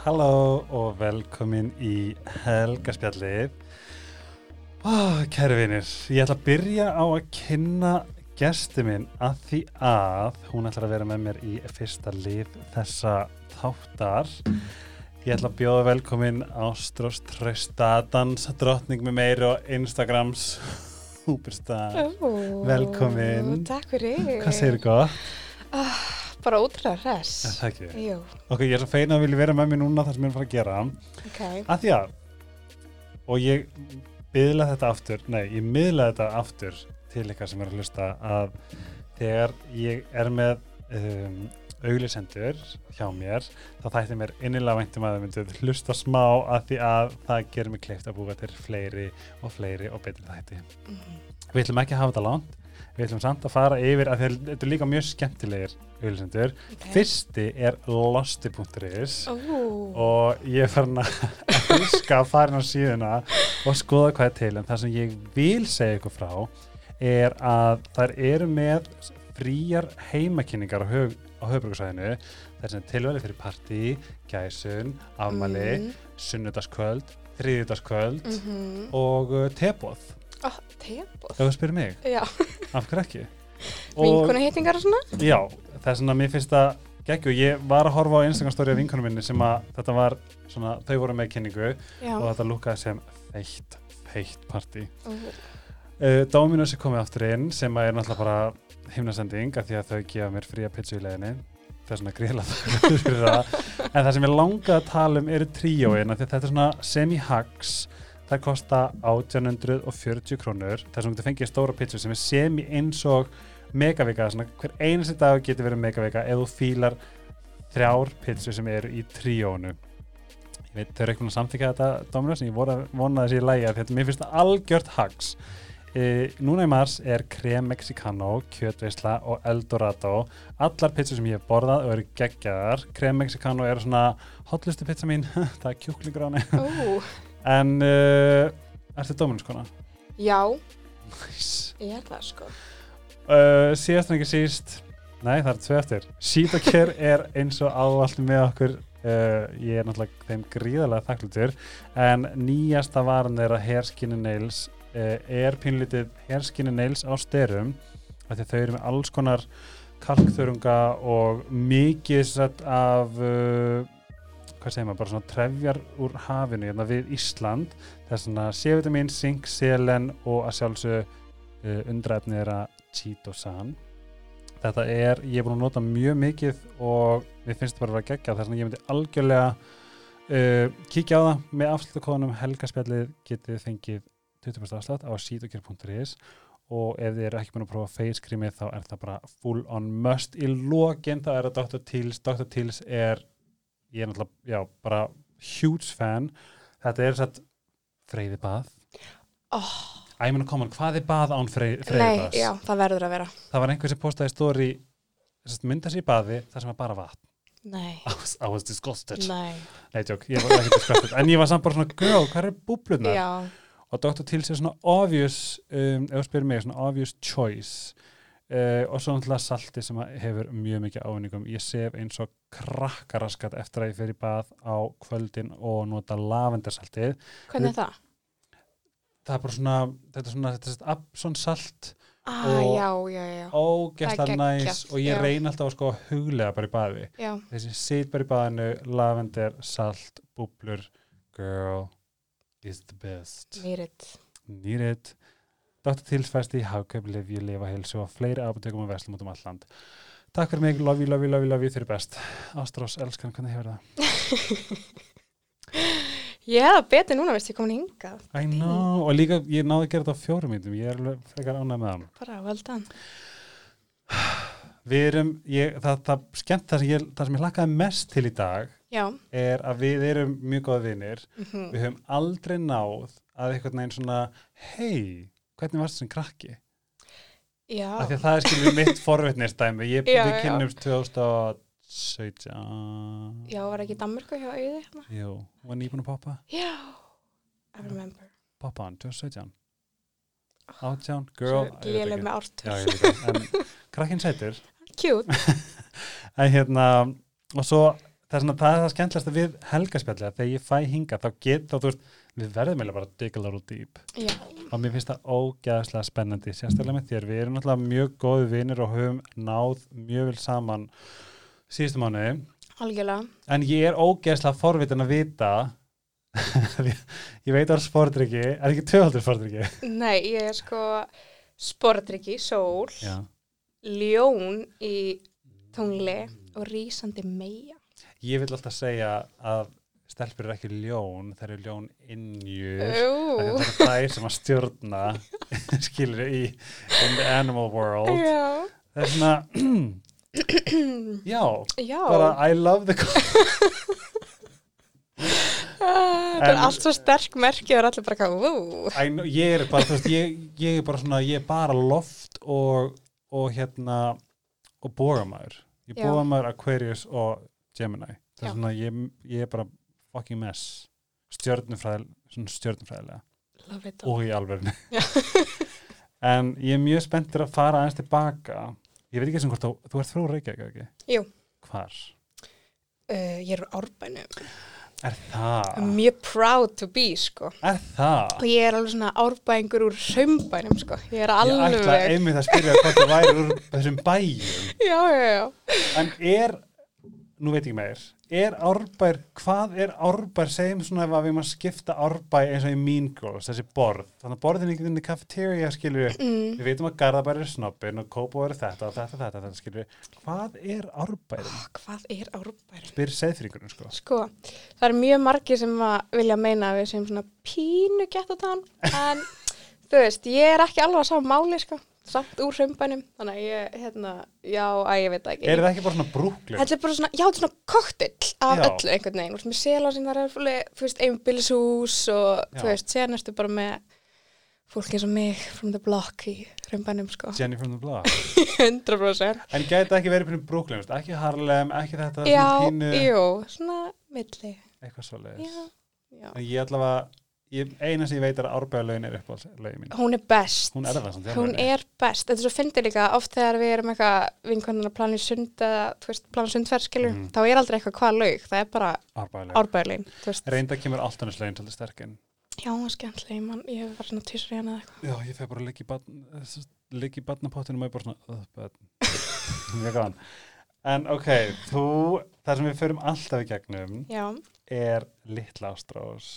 Halló og velkomin í Helgaspjallið. Oh, kæri vinir, ég ætla að byrja á að kynna gesti minn að því að hún ætlar að vera með mér í fyrsta lið þessa þáttar. Ég ætla að bjóða velkomin Ástrós Trausta, dansadrottning með meiri og Instagrams superstar. Ó, Velkomin. Takk fyrir. Hvað segir þú gott? Bara útrúlega hress. Er það ekki? Ok, ég er svo feina að vilja vera með mér núna þar sem ég er að fara að gera. ok. að því að og ég byðla þetta aftur nei, ég miðla þetta aftur til ykkar sem er að hlusta að þegar ég er með um, auglisendur hjá mér þá þætti mér innilega væntum að það myndið hlusta smá að því að það gerir mig kleift að búa til fleiri og fleiri og betri þætti Mhm. við ætlum ekki að hafa þetta langt við ætlum samt að fara yfir að þetta er líka mjög skemmtilegir auglisendur Okay. fyrsti er losti.is Ó, og ég er farin að elska að fara inn á síðuna og skoða hvað er til. En það sem ég vil segja ykkur frá er að þær eru með fríjar heimakynningar á, höf, á höfbrukarsvæðinu þar sem tilvæli fyrir partí, gæsun, afmæli, Mhm, sunnudagskvöld, þriðjudagskvöld mhm. og uh, Ó, tebóð. ef þú spyrir mig, Já, af hverju ekki? vinkonu hittingar og svona? Já, það er svona mér finnst það geggju, ég var að horfa á Instagram story af vinkunum minni sem að þetta var svona, þau voru með kynningu Já. og þetta lúkaði sem feitt, feitt partí. Ó, Uh, Dominos er komið aftur inn sem er náttúrulega bara himnasending af því að þau gefa mér fría pizza í leginni það er svona fyrir það en það sem ég langaði að tala um eru tríóin af því þetta er svona semi-hags það kosta 1840 krónur. Þess að þú fengið stóra pizza sem er semi eins og megavika hver einasti dag getur verið megavika ef þú fílar þrjár pizza sem eru í tríónu ég veit þau eru ekki búin að samþykja þetta Dominos en ég vona, vona þessi í því að mér finnst það algjört hags. E, núna í mars er krem mexicano, kjötveisla og eldorado. Allar pizza sem ég hef borðað og eru geggjaðar. Krem mexicano er svona hotlistu pizza mín. Það er kjúklingur á henni. Ó, en uh, ertu Dominus kona? já, Nice. ég er það sko. Uh, síðast en ekki síst nei það er tvö eftir Sheetacare er eins og ávallt með okkur uh, ég er náttúrulega þeim gríðarlega þakklutur en nýjasta varan þeirra Hair Skin and Nails uh, er pínlítið Hair Skin and Nails á styrum þau eru með alls konar kalkþörunga og mikið sett af uh, hvað segir maður, bara svona trefjar úr hafinu hérna við Ísland. Það er svona C-vitamin, zink, selen og að sjálfsög uh, undraefnið er að Cheetosan þetta er, ég er búin að nota mjög mikið og við finnst þetta bara að vera gegja þess að ég myndi algjörlega uh, kíkja á það. Með afslutakóðunum helgaspjallið getið þið fengið 20% afslut á cheetokir.is og ef þið eru ekki búin að prófa face creamið þá er það bara full on must. Í lokin þá er það Dr. Teals. Dr. Teals er, ég er náttúrulega já, bara huge fan. Þetta er satt freyði bað. Ó, Æ, ég meina koma, hvað er bað án frey, nei, freyðibaðs? já, það verður að vera. Það var einhver sem postaði stóri mynda sér í baði þar sem var bara vatn. Nei, I was, I was disgusted. Nei, Nei, tjók, ég var ekki disgusted. En ég var samt bara svona, girl, hvað er búblunar? já, Og Dr. Tills er svona obvious um, ef þú spyrir mig, svona obvious choice uh, og svo náttúrulega salti sem hefur mjög mikið ávinningum Ég sef eins og krakkaraskat eftir að ég fer í bað á kvöldin og nota lavendersaltið hvernig er það? Það er bara svona, þetta er svona, þetta er svona Abson salt Ah, Og- já, já, já, er næs og ég reyna alltaf að sko huglega bara í baði já, þessi sit bara í baðinu, lavender, salt, búblur, girl is the best. mýrit. Need it. Dr. Tilsfæst í Hagkaup, Livju, Lifa, Hilsu og fleiri apotekum og verslum út um alland. Takk fyrir mig, love you, love you, love you, love you, þeir eru best. Ástrós, elskan, hvernig hefur það? Hefða betið núna, veist ég komin hingað. I know, og líka ég náði að gera þetta á fjórum mínutum, ég er alveg frekar ánægð með það. Bara, well done. Við erum, ég, það, það, skemmt það sem ég, það sem ég hlakkaði mest til í dag Já, er að við erum mjög góða vinir mhm, við höfum aldrei náð að einhvern veginn svona hei, hvernig varst sem krakki? já, Af því að það er skilur mitt forvitnistæmi ég, við já. kynnumst 2017 já, var ekki Danmörku hjá auði hérna? Jú, var nýbúin að poppa Já, I remember. poppa hann, 2017 átján, girl léleg með Já, ártur. krakkin sætur Cute. en hérna og svo það er svona, það er það skemmtilegast við helgaspjalli að þegar ég fæ hinga þá get þá, þú veist, við verðum eiginlega bara að dig a little deep. Já, og mér finnst það ógæðslega spennandi sérstaklega með þér, við erum náttúrulega mjög góði vinnir og höfum náð mjög vel saman síðustu mánuði. Algjörlega. en ég er ógæðslega forvitin að vita ég veit er sportryggi er ekki tvöhaldur sportryggi Nei, ég er sko sportryggi, sól, já, ljón í tungli og rísandi meia. ég vil alltaf segja að stelpur eru ekki ljón, þær eru ljón innjur það er þær sem að stjórna skilur í in the animal world já, það er svona já, já. bara I love the Ah, Þetta er allt svo sterk merki og er allir bara hvað, ú. I know, ég er bara, þú veist, ég, ég er bara svona, ég er bara loft og, og hérna, og bógamæður. Ég Já. bógamæður Aquarius og Gemini. Það Já. er svona, ég, ég er bara fucking mess. Stjörnufræðil, svona stjörnufræðilega. Love it. Og í alverðinu. En ég er mjög spenntur að fara aðeins tilbaka. Ég veit ekki sem hvort þú, þú ert frá Reykjavík, ekki? Jú. Hvar? Uh, ég er úr árbænum. Er það? Mjög proud to be, sko. Er það? Og ég er alveg svona árbængur úr saumbænum, sko. Ég er Ég ætla alveg... einmitt að spyrja hvort það væri úr þessum bæjum. Já, já, já. En er, nú veit ég meir, er árbær, hvað er árbær, segjum svona ef við maður skipta árbær eins og í Mean Girls, þessi borð, þannig að borðin ekki inn í cafeteria, skilur við, Mm. við veitum að Garðabær er snobbin og Kópó er þetta og þetta, þetta, þetta, skilur við, hvað er árbærin? Hvað er árbærin? Spyr seðfringurinn, sko. Sko, það er mjög margir sem að vilja meina að við sem svona pínu gett á tann, en þú veist, ég er ekki alveg að sá máli, sko, samt úr saumbænum, þannig að ég, hérna, já, að ég veit ekki. Er það ekki bara svona brúklir? Þetta er bara svona, já, þetta er svona koktill af Já. öllu einhvern veginn, með sela sem það er þú veist, einbýlishús og Já. þú veist, sér næstu bara með fólk eins og mig from the block í raumbænum, sko, Jenny from the Block. 100%. En gæti ekki verið fyrir brúklir, ekki Harlem, ekki þetta, Já, jú, svona milli, eitthvað svo já, já. En ég allavega, ég, eina sem ég veit er að árbæðalögin er uppáhaldslögin mín. Hún er best. Hún er samt. Hún alvörunni. er best. Þetta er svo fyndið líka oft þegar við erum eitthvað vinkonan að plana í sund eða, þú veist, plana sundferð, skilur, Mhm. þá er aldrei eitthvað hvað laug. Það er bara Árbæðalögin. Reynda kemur áltanuslögin svolítið sterkinn. Já, skemmtileg, man, ég hef verið svona tísur í hana. Já, ég feg bara að liggja í í barnapottinu og ég bara svona. En ok, þú, það sem við förum alltaf í gegnum Já, er litla ástrós.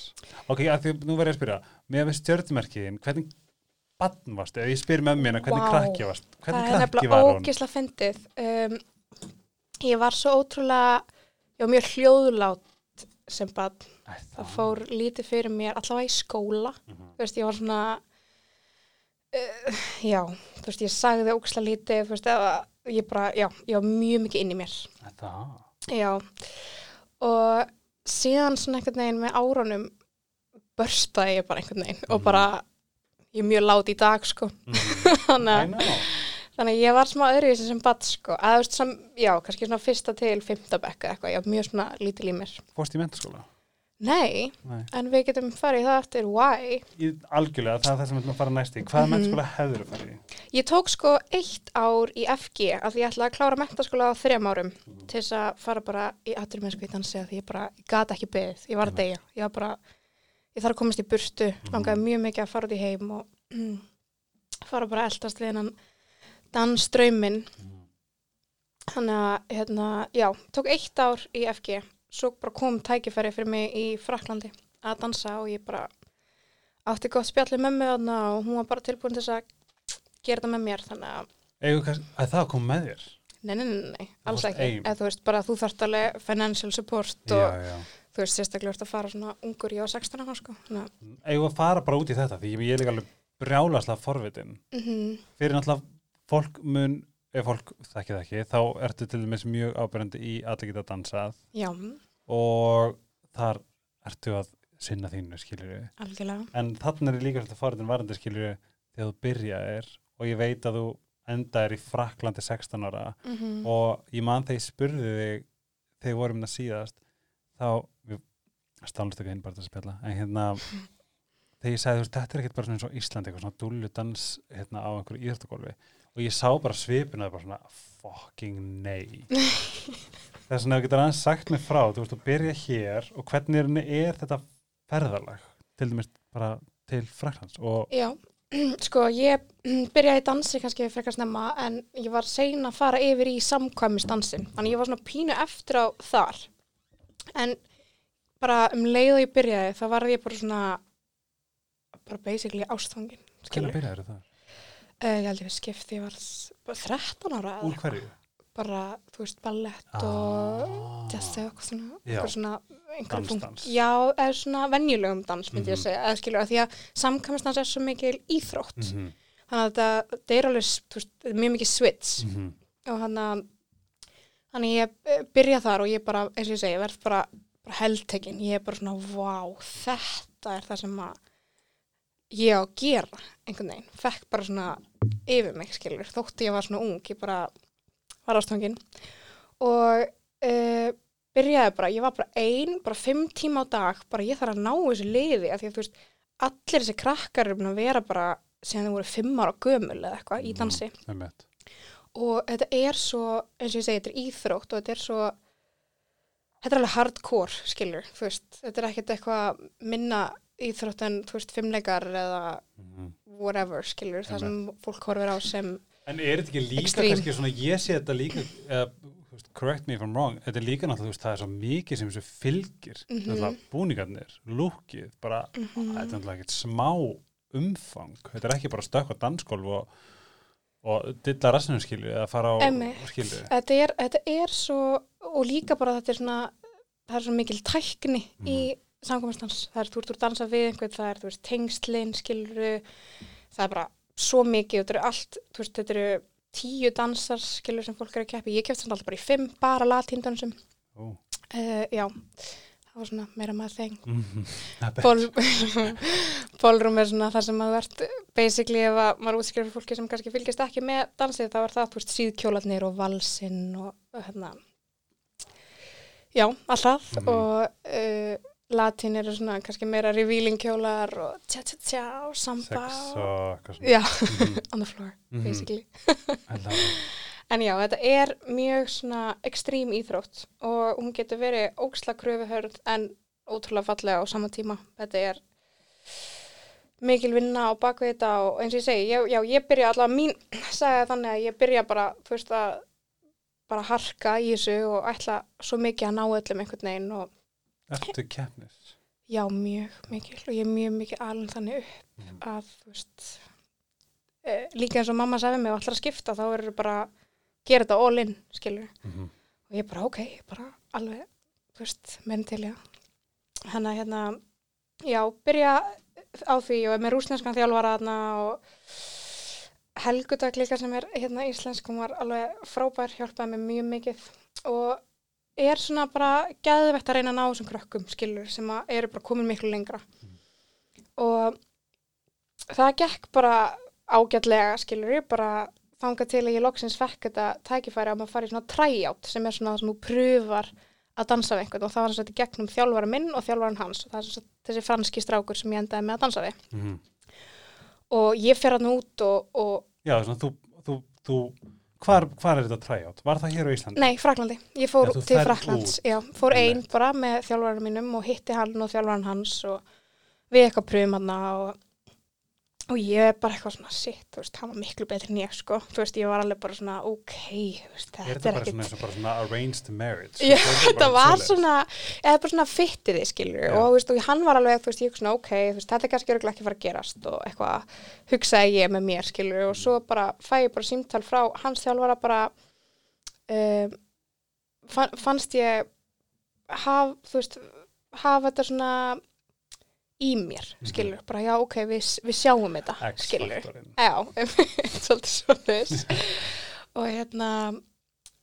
Ok, að því, nú verður ég að spyrja, með við stjörnumerkiðin, hvernig barn varstu? Ef ég spyr með mér, hvernig Vá. krakki varst? það Hvernig er krakki nefnilega var hún? ógisla fyndið. Um, ég var svo ótrúlega, ég var mjög hljóðlátt sem barn. Æ, Það fór lítið fyrir mér, allavega í skóla. Mhm. þú veist, ég var svona uh, já, þú veist, ég sagði ógslag lítið, þú veist, eða, ég bara, já, ég var mjög mikið inn í mér Það. já, og síðan svona einhvern veginn með árunum börstaði ég bara einhvern veginn og Mhm. bara, ég er mjög lát í dag, sko, Mhm. þannig þannig ég var smá öðruvísi sem badd, sko, að þú veist, sem, já, kannski svona fyrsta til fymta bekka eitthvað, ég var mjög svona lítil í mér Fórst í mentaskóla? nei, Nei. en við getum farið það eftir why Í, algjörlega, það er það sem við ætlum að fara næst í. Hvaða Mhm. mentaskóla hefur þú farið í? Ég tók sko eitt ár í FG af því ég ætlaði að klára mentaskóla á þrejum árum til þess að fara bara í atvinnumennsku í dansi af því ég bara, gata ekki beðið, ég var að deyja. Ég var bara, ég þarf að komast í burtu. Langaði mjög mikið að fara út í heim og fara bara að eldast við hennan dansströyminn þannig að, hérna, já tók eitt ár í FG svo bara kom tækifæri fyrir mig í Fraklandi að dansa og ég bara átti gott spjalli með mig og hún var bara tilbúin til þess að gera þetta með mér þannig að að það kom með þér? Nei, nei, nei, nei, alls ekki. Eða þú veist, bara þú þarft alveg financial support og Já, já. þú veist, sérstaklega ert að fara svona ungur, ég á 16 ára, sko. Þannig, að- fara bara út í þetta því ég er líka alveg brjálaslega forvitin mhm, fyrir náttúrulega fólk mun ef fólk þekkir það ekki þá ertu til dæmis mjög ábyrjandi í allir geta dansað já, og þar ertu að sinna þínu algjörlega. en þannig er líka svolítið forvitin varandi skilur við þegar þú byrjaðir og ég veit að þú endaðir í Fraklandi 16 ára Mm og ég man þegar ég spurði þig þegar vorum það síðast þá við stálumst ekki hinn bara til að spjalla en hérna þegar ég sagði þú veist þetta er ekkert bara svona eins og Íslandi eitthvað svona dúllu dans hérna á einhverju íðartagólfi og ég sá bara svipina bara svona fucking nei. Þess vegna þú getur aðeins sagt mig frá þú veist að byrja hér og hvernig er, er þetta ferðarlag til dæmis bara til Fraklands og Já, sko ég byrjaði í dansi kannski frekar snemma en ég var sein að fara yfir í samkvæmisdansin þannig ég var svona pínu eftir á þar en bara um leið og ég byrjaði þá var ég bara svona bara basically ástfangin hvernig byrjaði það? Uh, ég held ég við skipti, ég var s- bara 13 ára Úr hverju? Bara, þú veist, ballett og jazz eða eitthvað svona, eitthvað svona einhverjum punkt-. Já, eða svona venjulegum dans myndi ég Mhm. að segja, eða skilur að því að samkvæmistans er svo mikil íþrótt Mm -hmm. þannig að þetta, þetta er alveg veist, mjög mikið switch Mhm. og hann að þannig ég eh, byrja þar og ég bara, eins og ég segi, verð bara, bara heldtekin, ég er bara svona vá, þetta er það sem að ég á að gera einhvern veginn, fekk bara svona yfir mig skilur, þótti ég var svona ung ég bara var ástfangin og uh, byrjaði bara, ég var bara ein, bara fimm tíma á dag, bara ég þarf að ná þessu liði, af því að þú veist allir þessi krakkar eru búin að vera bara síðan þau voru fimm ára gömul eða eitthvað í dansi Einmitt. og þetta er svo, eins og ég segi, þetta er íþrótt og þetta er svo þetta er alveg hardcore, skilur þú veist, þetta er ekkert eitthvað minna íþrótt en, þú veist, fimmleikar eða Mhm. whatever, skilur, það sem fólk horfir á sem En er þetta ekki líka Extreme. kannski svona, ég sé þetta líka, veist, correct me if I'm wrong, þetta er líka náttúrulega, veist, það er svo mikið sem þessu fylgir, Mhm. náttúrulega búningarnir, lúkið, bara, þetta er náttúrulega ekkert smá umfang, þetta er ekki bara stökk á dansgólf og, og dilla rassinu skilju, eða fara á skilju. þetta er, þetta er svo og líka bara þetta er svona það er svo mikil tækni í samkvæmastans, það er þú ert úr dansa við einhvern, það er þú veist tengslin, skiluru það er bara svo mikið og þetta eru allt, þú veist, þetta eru tíu dansar, skilur sem fólk er að keppi ég kefti alltaf bara í fimm, bara latindansum Ó, uh, já. Það var svona meira maður þeng. Það betra. Ból, bólrum er svona það sem maður verðt basically ef að maður útskriður fyrir fólki sem kannski fylgist ekki með dansið þá er það, þú veist, síðkjólarnir og valsinn og hérna. Já, alltaf. Mhm. og uh, latín eru svona kannski meira revealing kjólar og tja tja tja og samba Sex og, eitthvað svona. já, Mhm, on the floor basically I love it. En já, þetta er mjög svona ekstrím íþrótt og hún getur verið óksla kröfuhörð en ótrúlega fallega á sama tíma. Þetta er mikil vinna á bakvið þetta og eins og ég segi, ég, já, ég byrja allavega mín sagði þannig að ég byrja bara, þú veist að bara harka í þessu og ætla svo mikið að ná öllum einhvern veginn og Ertu keppnis? já, mjög mikil og ég er mjög mikið alveg þannig upp Mhm. að, veist, e, líka eins og mamma sagði mig og allar að skipta, þá eru bara gera þetta all in, skilur Mhm. og ég bara, ok, ég bara alveg, veist, menn til já hann að hérna já, byrja á því og er með rúsneskan þjálfara þarna og Helgudag líka sem er hérna íslensk, hún var alveg frábær, hjálpaði mér mjög mikið og er svona bara geðvegt að reyna að ná þessum krökkum, skilur, sem að eru bara komin miklu lengra. Og það gekk bara ágætlega, skilur, ég bara þangað til að ég loksins fekk þetta tækifæri að maður fari í svona træjátt sem er svona það sem þú pröfar að dansa við einhvern. Og það var þess að gegnum þjálfara minn og þjálfaran hans. Og það er sagt þessi franski strákur sem ég endaði með að dansa við. Mhm. og ég fer hann út og, og Já, svona, þú, þú, þú, hvar, hvar er þetta træjátt? Var það hér á Íslandi? nei, Fraklandi, ég fór þú til Fraklands já, fór einn bara með þjálfaran mínum og hitti hann og þjálfaran hans og við eitthvað pröfum hann og, og ég er bara eitthvað svona sitt, þú veist, hann var miklu betri en ég sko, þú veist, ég var alveg bara svona ok, þú veist, Er þetta þetta er bara ekkit svona, eins og bara svona arranged marriage? Já, Þetta er þetta bara var svona, eða bara svona fyttið þið skilur. Já. og, þú veist, og hann var alveg, þú veist, ég svona ok, þú veist, þetta er kannski örgulega ekki fara að gerast og eitthvað hugsaði ég með mér skilur. Og svo bara fæ ég bara símtal frá hans þjálfara bara um, fann, fannst ég haf, þú veist, hafa þetta svona í mér, skilur, bara já ok, við, við sjáum þetta, skilur. X-faktorinn. Já, svolítið svolítið og hérna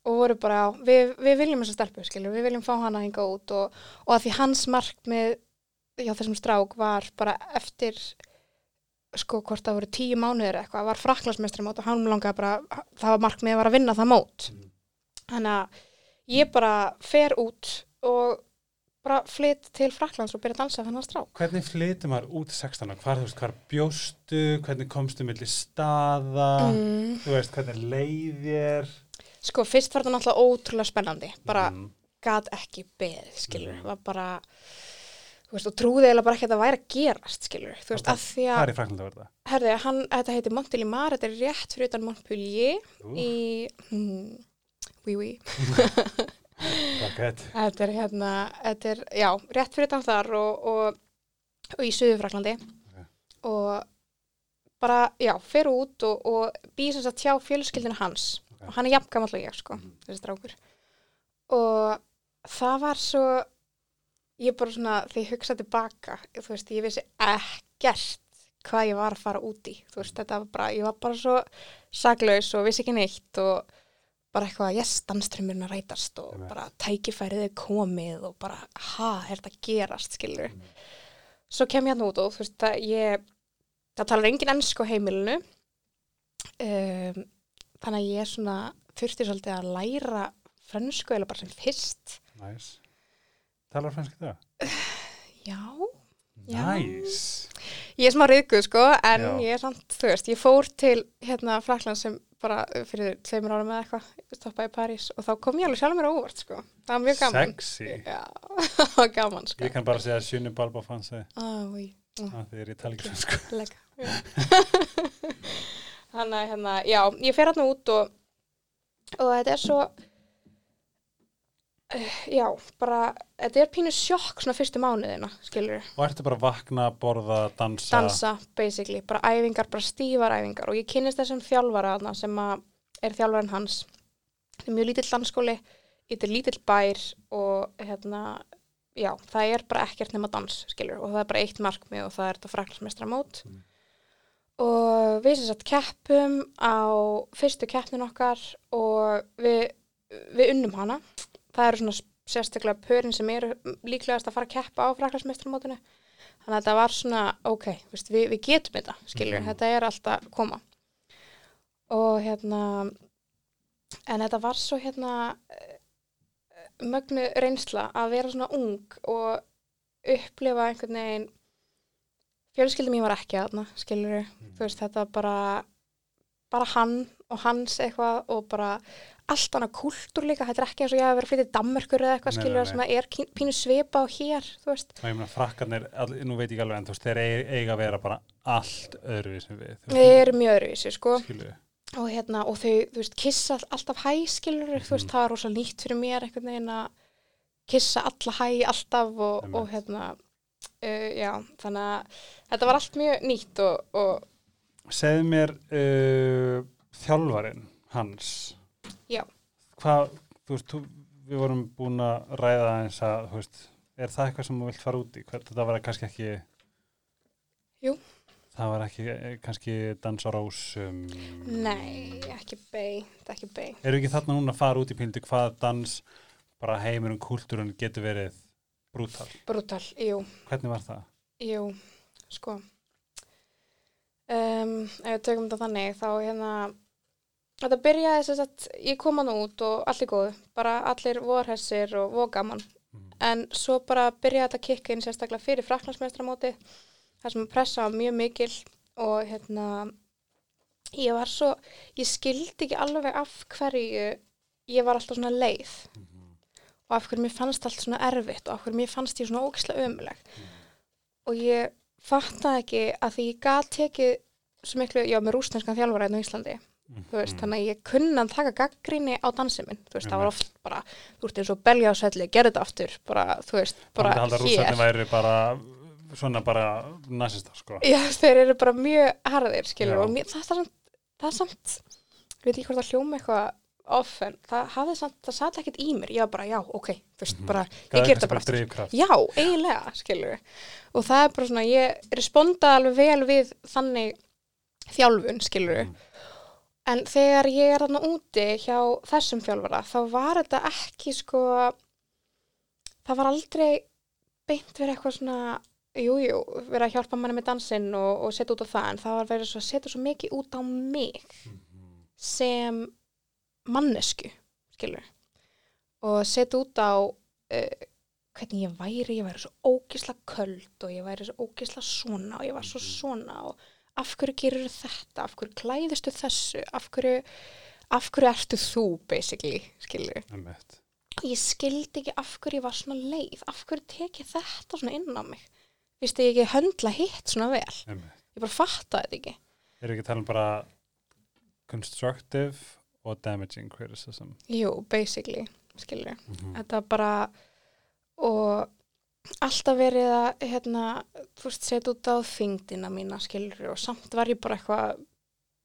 og voru bara, við, við viljum þessa stelpu, skilur, við viljum fá hana hinga út og, og að því hans markmið já, þessum strák var bara eftir sko hvort það voru tíu mánuðir eitthvað, var fraklasmestri mót og hann langaði bara, það var markmið var að vinna það mót Mhm. þannig að ég bara fer út og bara flytt til Fraklands og byrja að dansa þennan strák. Hvernig flytum maður út 16 ára? Hvar, þú veist, hvar bjóstu? Hvernig komstu milli staða? Mm. Þú veist, hvernig leiðir? Sko, fyrst var þetta náttúrulega ótrúlega spennandi, bara Mm. gat ekki beðið, skilur, Mhm. var bara, þú veist, og trúði eiginlega bara ekki að það væri að gerast, skilur, þú veist, að því Hvað að, er í Fraklandi verða? herði, hann, þetta heitir Montélimar, þetta er rétt fyrir utan Montpellier Ú, í, hmm, oui, oui, Rocket. þetta er hérna, þetta er, já, rétt fyrir utan þar og, og, og í Suðurfraklandi og bara, já, fer út og, og býr sem sagt hjá fjölskyldinu hans Ok. og hann er jafn gamall og ég, sko, Mhm. þessi strákur og það var svo ég bara svona, þegar ég hugsa tilbaka þú veist, ég vissi ekkert hvað ég var að fara út í þú veist, þetta var bara, ég var bara svo saglaus og vissi ekki neitt og bara eitthvað, yes, dansströmmurinn að rætast og Einmitt. bara tækifærið er komið og bara, ha, er þetta að gerast skilur Mm. svo kem ég hann út og þú veist, það, ég það talar engin ennsku heimilinu um, þannig að ég svona þurfti svolítið að læra frönsku eða bara sem fyrst Næs. Talar franski það? já, Já. Næs. ég er smá riðguð sko en Já. ég er samt, þú veist, ég fór til hérna Frakland sem bara fyrir tveimur árum eða eitthvað, stoppaði í París og þá kom ég alveg sjálf mér á óvart sko það var mjög gaman Sexy. já, það var gaman sko Ég kann bara segja Sjunni Balba Fansi ah, oui. að þið er í talgrinsku. Lega. Þannig að hérna, já, ég fer hérna út og, og þetta er svo, já, bara, þetta er pínu sjokk svona fyrstu mánuðina, skilur Og ertu bara að vakna, borða, dansa? dansa, basically, bara æfingar, bara stífar æfingar og ég kynnist þessum þjálfara þarna sem er þjálfarinn hans. Þetta er mjög lítill dansskóli, þetta er lítill bær og hérna, já, það er bara ekkert nema dans, skilur, og það er bara eitt markmið og það er þetta fraklasmestra mót. Mm. Og við sem sagt keppum á fyrstu keppnin okkar og við, við unnum hana. Það eru svona sérstaklega pörin sem eru líklegast að fara að keppa á fraklasmestramótinu. Þannig að þetta var svona, ok, veist, við, við getum þetta, skiljur, Mhm. þetta er alltaf koma. Og hérna, en þetta var svo hérna mögnu reynsla að vera svona ung og upplifa einhvern veginn, fjölskyldum ég var ekki aðna, skiljur, þú veist, þetta bara, bara hann og hans eitthvað og bara allt annað kúltúr líka, þetta er ekki eins og ég hef verið að flytja til Danmörkur eða eitthvað skilur sem að er pínu svipa á hér, þú veist. Og ég meina frakkarnir, nú veit ég ekki alveg en þú veist, þeir eiga, að vera bara allt öðru sem við. veist, erum mjög öðruvísi, sko, Skilu. og hérna, og þau, þú veist, kissa all- alltaf hæ, skilur, þú veist, Mhm. það var rosa nýtt fyrir mér einhvern veginn að kissa alla hæ alltaf og, og hérna, uh, já, þannig að þetta var allt mjög nýtt og, og Segðu mér uh, þjálfarin hans. Hvað, þú veist, við vorum búin að ræða eins að, þú veist, er það eitthvað sem þú vilt fara út í? Hvað, þetta var kannski ekki... Jú. Það var ekki eh, kannski dans á rósum. nei, ekki beint, ekki beint. Eru ekki þarna núna að fara út í píndu hvað dans, bara heimurinn, kúltúrun getur verið brútal? Brútal, jú. Hvernig var það? Jú, sko um, ef við tökum þetta þannig þá hérna þetta byrjaði þess að ég kom hann út og allir góðu, bara allir vorhessir og vogaman Mm. en svo bara byrjaði þetta að kikka inn sérstaklega fyrir fraklandsmestramóti þar sem pressa var mjög mikil og hérna ég var svo, ég skildi ekki alveg af hverju ég var alltaf svona leið og af hverju mér fannst allt svona erfitt og af hverju mér fannst ég svona ógislega ömuleg og ég fattaði ekki að því ég gat tekið svo miklu, já með rústenskan þjálfara hérna á Íslandi, þú veist, þannig að ég kunna að taka gaggrinni á dansi minn, þú veist, það var oft bara, þú veist, eins og belja á svelli, gerði þetta aftur, bara, þú veist, bara hér. hér. Rússarnir væri bara, svona bara nasistar, sko. Já, þeir eru bara mjög harðir, skilur, Já. og mér, það, er samt, það samt, ég veit ekki hvort það hljóma eitthvað off, en það hafði samt, það satt ekkert í mér, ég var bara, já, ok, þú veist, Mhm. bara, Gaf ég þér ger þetta bara aftur. drifkraft. Já, eiginlega, skilur Og það er bara svona, ég responda alveg vel við þannig þjálfun, skilur Mm. En þegar ég er þarna úti hjá þessum þjálfara, þá var þetta ekki sko, það var aldrei beint verið eitthvað svona, jú, jú, verið að hjálpa manni með dansinn og, og setja út á það, en það var verið að setja svo mikið út á mig Mhm. sem mannesku, skilur og setja út á uh, hvernig ég væri, ég væri svo ógisla köld og ég væri svo ógisla svona og ég var svo svona og af hverju gerur þetta, af hverju klæðistu þessu, af hverju, af hverju ertu þú, basically, skilur. Ég skildi ekki af hverju ég var svona leið, af hverju tek ég þetta svona inn á mig. Vist ég ekki höndla hitt svona vel, Einmitt. ég bara fatta þetta ekki. Erum ekki að tala um bara constructive og damaging criticism? Jú, basically, skilur. Mm Þetta bara, og alltaf verið að, hérna, veist, setja út á þingdina mína, skilur, og samt var ég bara eitthvað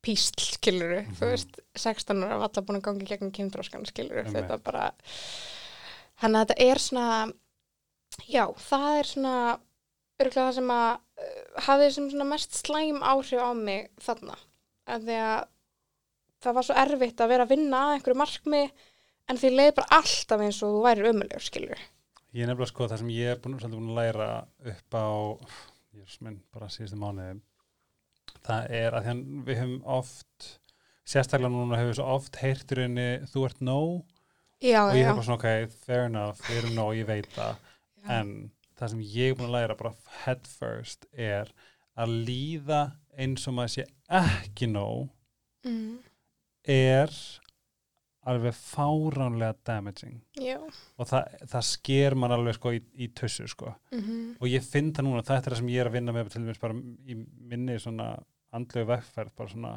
písl, skilur, Mhm. þú veist, 16 ára var alltaf búin að gangi gegnum kynþróskan, skilur, Einmitt. þetta bara, þannig að þetta er svona, já, það er svona, örgulega það sem að uh, hafði sem svona mest slæm áhrif á mig þarna, að því að það var svo erfitt að vera að vinna að einhverju markmi, en því leið bara alltaf eins og þú værir ömulegur, skilur. Ég nefnilega sko það sem ég er búin, búin að læra upp á, ég er minn bara síðustu mánuði, það er að við höfum oft, sérstaklega núna höfum við svo oft heyrtur henni, þú ert nóg. Já, og ég er bara svona, ok, fair enough, við erum nóg, ég veit það, en það sem ég er búin að læra bara head first er að líða eins og maður sé ekki nóg Mm, er alveg fáránlega damaging. Já. og það, það sker mann alveg sko í, í tussu sko. Mm og ég finn það núna, þetta er það sem ég er að vinna með til dæmis bara í minni svona andlegu vegferð, bara svona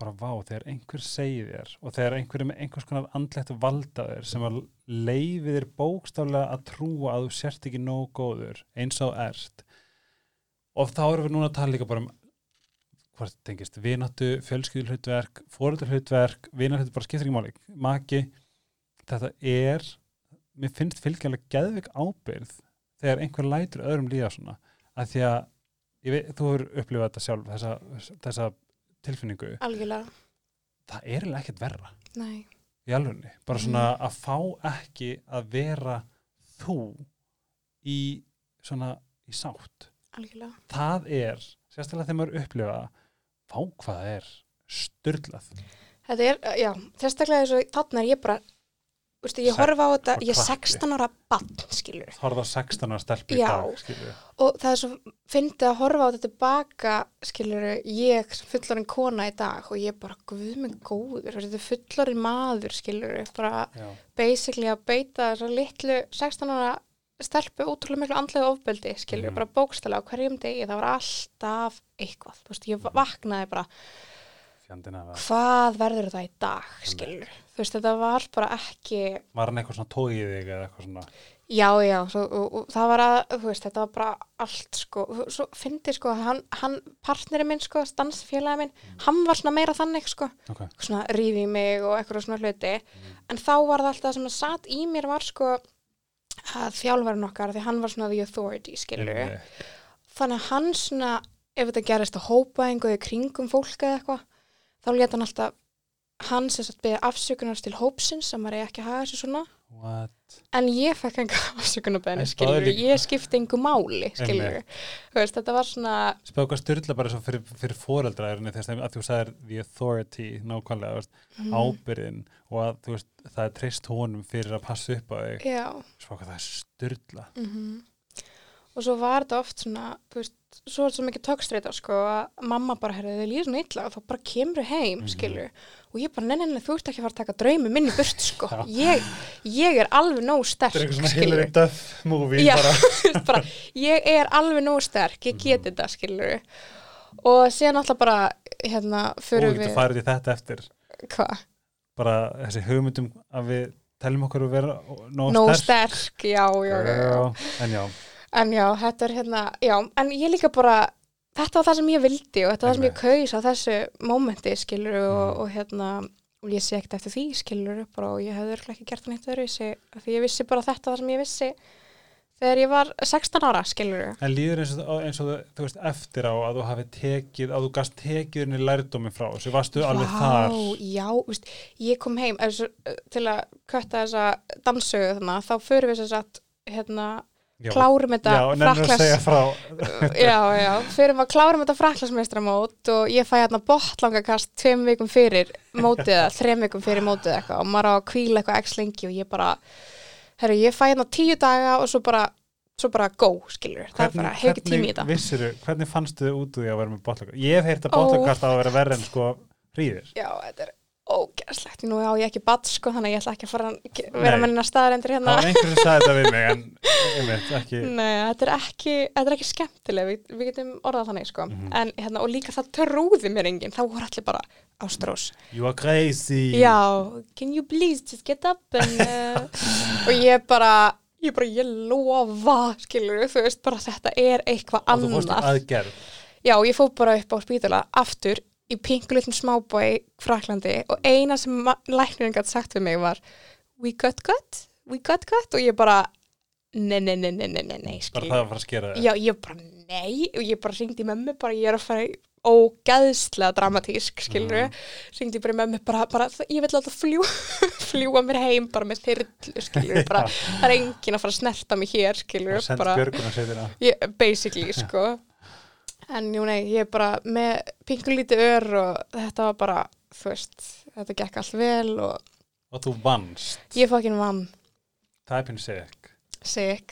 bara vá, þegar einhver segir þér og þegar einhver er með einhvers konar andlegt valda þér sem að leifi þér bókstaflega að trúa að þú sért ekki nóg góður eins og ert. Og þá erum við núna að tala líka bara um hvort tengist vináttu, fjölskyldulhlutverk fóröldurhlutverk, vináttu bara skiptir ekki máli. Maki, þetta er mér finnst fylgjanlega geðvik ábyrð þegar einhver lætur öðrum líða svona. Að því að veit, þú hefur upplifað þetta sjálf þessa, þessa tilfinningu. Algjörlega, það er eiginlega ekkert verra. Nei. í alvegni, bara svona að fá ekki að vera þú í svona í sátt. Algjörlega. það er, sérstaklega þegar maður upplifa fá hvað það er styrlað Þetta er, já, sérstaklega þess að þarna er ég bara, veistu, ég horfa á þetta, ég er krakki. 16 ára bann, skilur. horfa á 16 ára stelp í dag skilur. Og það er svo, fyndið að horfa á þetta tilbaka, skilur, ég fullorinn kona í dag og ég bara, guð minn góður, þetta er fullorinn maður, skilur, bara Já. basically að beita þessa litlu 16 ára stelpu ótrúlega miklu andlega ofbeldi, skilur, Mhm. bara bókstælega á hverjum degi, það var alltaf eitthvað, þú veist, ég vaknaði bara, það hvað? verður þetta í dag, skilur, þú veist, þetta var bara ekki, var hann eitthvað svona tóið þig eða eitthvað svona? Já, já, svo, og, og það var að, þú veist, þetta var bara allt, sko, svo fyndi, sko, hann, hann partneri minn, sko, stansfélagi minn, hann var svona meira þannig, sko, ok, svona rífi mig og eitthvað svona hluti. En þá var það alltaf sem að satt í mér var sko að þjálfarinn okkar því hann var svona the authority skilur Einmitt. þannig að hann svona ef þetta gerist að hópa einhverju kringum fólk eða eitthvað þá leta hann alltaf hann sem sagt beðið afsökunar til hópsins sem maður er ekki að haga sér svona what? En ég fekk enga afsökunarbeðinu En skilur staðið líka- ég skipti engu máli veist, þetta var svona spöðu hvað styrla bara svo fyrir, fyrir foreldra er þess að þú sagðir the authority nákvæmlega, veist, mm, ábyrðin og að veist, það er treyst honum fyrir að passa upp á þig. Spöðu hvað það er styrla mm og svo var þetta oft svona þú veist, svo er þetta svo mikið tökstreita sko, að mamma bara, herrði, þið líður svona illa. Og þá bara kemur heim, Mhm. skilur og ég bara, neina, neina, þú ert ekki að fara að taka draumi minni burt, sko, ég, ég er alveg nóg sterk, þetta er eitthvað svona Hillary Duff movie Já. bara. bara, ég er alveg nóg sterk, ég Mhm. get þetta, skilur og síðan alltaf bara hérna, og fyrir getur við farið í þetta eftir. Hvað, bara þessi hugmyndum að við teljum okkur að vera nóg sterk. sterk, já, já, já, en já, En já, þetta er hérna, já, en ég líka bara, þetta var það sem ég vildi og þetta var það sem ég kaus á þessu mómenti, skilur, og, Mm. og hérna, og ég sé ekkert eftir því, skilur, bara, og ég hefði örugglega ekki gert það neitt öðru, því ég vissi bara þetta það sem ég vissi þegar ég var 16 ára, skilur. en líður eins og, eins og þú- þú veist eftir á að þú hafi tekið að þú gast tekið henni lærdómi frá þessu, varstu alveg þar Já, veist, ég kom heim þessu, til að kötta þessa dansögu þannig, þá förum við þess að, hérna, já, klárum þetta frá já, já, fyrir að klárum þetta fraklasmestramót og ég fæ hérna botlangakast tveim vikum fyrir mótið eða þreim vikum fyrir mótið eitthvað og maður á að kvíla eitthvað ekki lengi og ég bara herru, ég fæ hérna tíu daga og svo bara, svo bara go, skilur, það er bara, hef ekki tími í þetta. vissiru, hvernig fannstu þið út úr því að vera með botlakast? Ég hef heyrt að Ó. botlakast á að vera verri en sko hríðir. Já, þetta er ógæslegt, nú á ég ekki badd, sko, þannig að ég ætla ekki að fara að vera með hennar staðarendur Það hérna. var einhver sem sagði þetta við mig en einmitt, ekki, Nei, þetta er ekki, þetta er ekki skemmtileg, við, við getum orðað þannig, sko. Mhm. En hérna, og líka það trúði mér enginn, þá voru allir bara ástrós. you are crazy. Já, can you please just get up and, uh, og ég bara, ég bara, ég lofa, skilur, þú veist, bara þetta er eitthvað Og þú fórst annað. aðgerð. Já, ég fór bara upp á spítala aftur í pinkulitlum smábói Fraklandi og eina sem læknirinn gætt sagt við mig var we got cut, we got cut og ég bara, nei, nei, nei, nei, nei, nei, nei Bara það að fara að skera þig. Já, ég bara, nei, og ég bara ringdi í mömmu, bara ég er að fara í ógæðslega dramatísk, skilur Mhm. ringdi bara í mömmu, bara, bara ég vil láta fljú, fljúa mér heim bara með þyrlu, skilur, bara það er enginn að fara að snerta mig hér, skilur, sendi bara, basically, sko en jú, nei, ég er bara með pinkulítið ör og þetta var bara, þú veist, þetta gekk allt vel og Og þú vannst. ég fokkin vann Það er sick. sig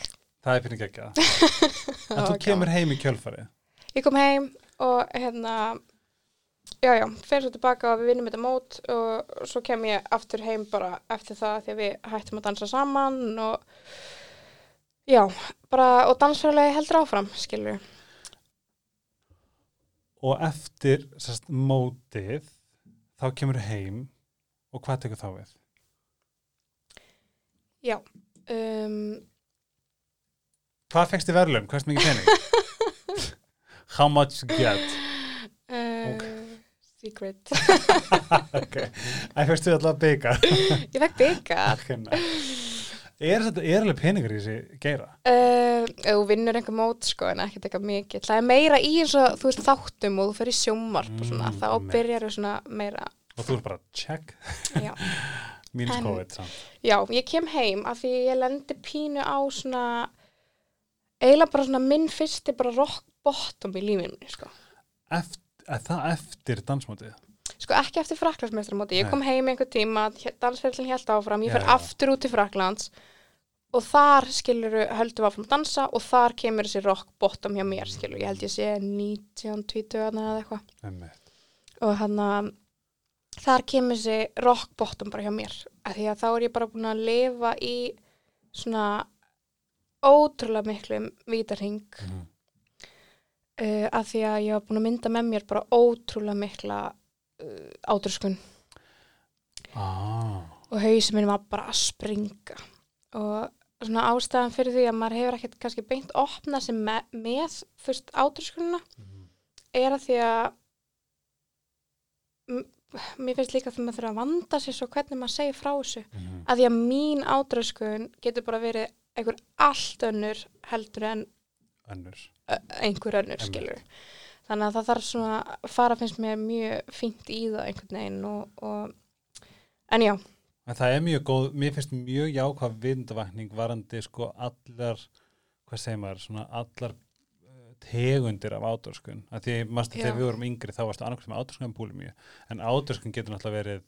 Það er pínu geggjað. En Það þú kemur heim í kjölfarið. ég kom heim og hérna já, já, fer svo tilbaka og við vinnum þetta mót og svo kem ég aftur heim bara eftir það því að við hættum að dansa saman og já, bara og dansfjörlega heldur áfram, skilur Og eftir sest, mótið, þá kemur heim og hvað tekur þá við? já um, Hvað fegst þið verðlun? Hvað er mikið pening? How much get? uh, secret ok, það fegst þið alltaf byggar. ég fekk byggar er þetta er alveg peningur í þessi geira? Uh, þú vinnur einhver mót sko en ekkert eitthvað mikið það er meira í eins og þú veist þáttum og þú fer í sjómarp og svona, Mm, þá einmitt. byrjar þú svona meira Og þú er bara check, já. mínus COVID samt. já, ég kem heim af því ég lendi pínu á svona eiginlega bara svona minn fyrsti bara rock bottom í lífinu minni, sko. Eft, það eftir dansmótið? Sko ekki eftir Fraklandsmeistarmóti ég kom heim einhver tíma, dansferðlinn held áfram ég já. aftur út til Fraklands og þar skilur höldum við áfram að dansa og þar kemur þessi rock bottom hjá mér skilur, ég held ég sé 19, 20 eða eitthvað. Og hann að þar kemur þessi rock bottom bara hjá mér af því að þá er ég bara búin að lifa í svona ótrúlega miklum vítarhing Mhm. uh, af því að ég var búin að mynda með mér bara ótrúlega mikla uh, átrúskun Ah, og hausinn minn var bara að springa og svona ástæðan fyrir því að maður hefur ekkert kannski beint opnað sem með, með fyrst átrúskununa Mhm. er að því að mér finnst líka þegar maður þurfa að vanda sér svo hvernig maður segir frá þessu mhm. að því að mín átröskun getur bara verið einhver allt önnur heldur en önnur. einhver önnur Einmitt. skilur þannig að það þarf svona að fara finnst mér mjög fínt í það einhvern veginn og, og en já, En það er mjög góð, mér finnst mjög jákvæð vindavakning varandi sko allar, hvað segir maður, svona allar uh, tegundir af átorskun. Að því, Já. þegar við vorum yngri þá varstu annarkvæmt með átorskun en búlimíu. En átorskun getur náttúrulega verið,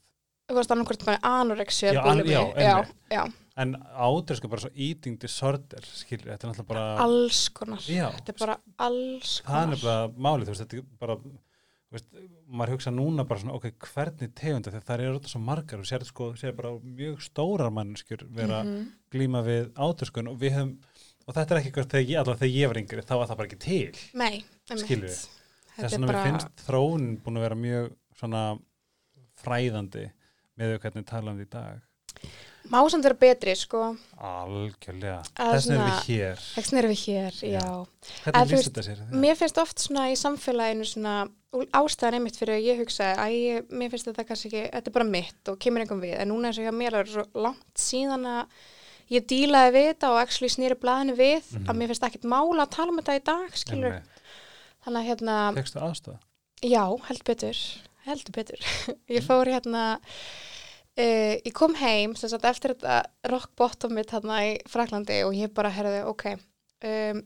þú veist annarkvæmt bara anorexia Já, já, já, já, en átorskun bara svo eating disorder, skilur, þetta er náttúrulega bara, alls konar Já. þetta er bara alls það er konar nefnilega málið, þú veist, þetta er bara, þú veist, maður hugsa núna bara svona, ok, hvernig tegunda, þegar það eru þetta svo margar og sér, sko, sér bara mjög stórar mannskjur vera Mhm. glíma við átöskun og við höfum og þetta er ekki eitthvað þegar ég, allavega þegar ég var yngri þá var það bara ekki til nei. Skilurðu? þetta þess vegna bara finnst þróunin búin að vera mjög svona fræðandi með þau hvernig tala því í dag má samt vera betri sko algjörlega, Að þess vegna erum svona- við hér þess erum við hér, Já. já, hvernig Að líst þetta sér? mér finnst oft svona í samfélaginu svona ástæðan einmitt fyrir að ég hugsa að ég, mér finnst þetta kannski ekki, þetta er bara mitt og kemur einhverjum við, en núna og hjá mér er svo langt síðan að ég dílaði við þetta og actually snýri blaðinu við Mhm. að mér finnst ekkert mála að tala um þetta í dag skilur, þannig að hérna Fekstu aðstöð? Já, held betur, heldur betur. ég fór hérna, uh, ég kom heim sagt eftir þetta rock bottom mitt hérna í Fraklandi og ég bara herði, ok, um,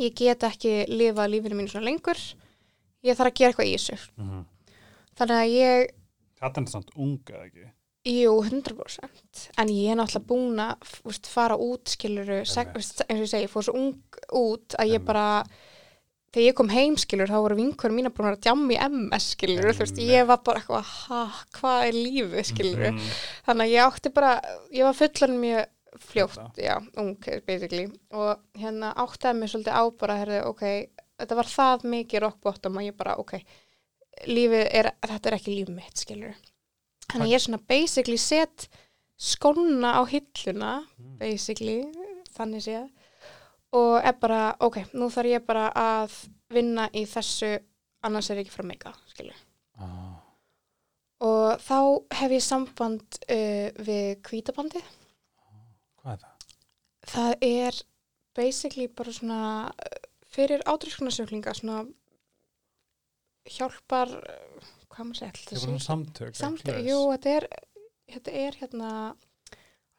ég get ekki lifað lífinu mínu svona lengur, ég þarf að gera eitthvað í þessu. Mm -hmm. Þannig að ég, Þetta er samt unga ekki? Jú, 100% en ég er náttúrulega búin að fara út skiluru, eins og ég segi, fór svo ung út að ég bara þegar ég kom heim skilur, þá voru vinkur mína búin að djamma í MS skilur, þú veist, ég var bara eitthvað ha, hvað er lífið skilur Mhm. þannig að ég átti bara, ég var fullan mjög fljótt, já, ung basically, og hérna áttaði mig svolítið á bara, herði, ok þetta var það mikið rock bottom að ég bara, ok lífið er, þetta er ekki lífið mitt, skilur þannig að ég er svona basically set skóna á hilluna Mm. basically, þannig séð og er bara, ok, nú þarf ég bara að vinna í þessu annars er ég ekki frá meika, skilur Ah, og þá hef ég samband uh, við kvítabandi Hvað er það? það er basically bara svona uh, fyrir ádröskunarsöklinga svona hjálpar uh, hvað maður segja Það er svona samtök samtök, jú, þetta er þetta er hérna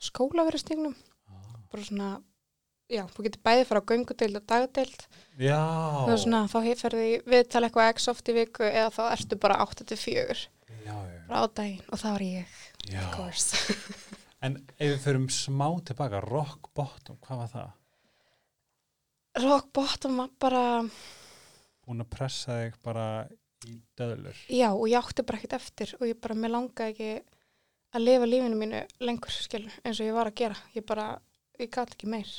skólaverustignum Ah. bara svona, já, þú getur bæði fara á göngudeild og dagdeild Já er svona, þá hefur þið viðtala eitthvað x oft í viku eða þá ertu bara 8-4 Já, já, bara á daginn og það var ég, já. of course En ef við förum smá tilbaka Rock bottom, hvað var það? rock bottom var bara Búin að pressa þig bara í döðlur Já, og ég átti bara ekkert eftir og ég bara, mér langaði ekki að lifa lífinu mínu lengur, skilur, eins og ég var að gera. Ég bara, ég gat ekki meir.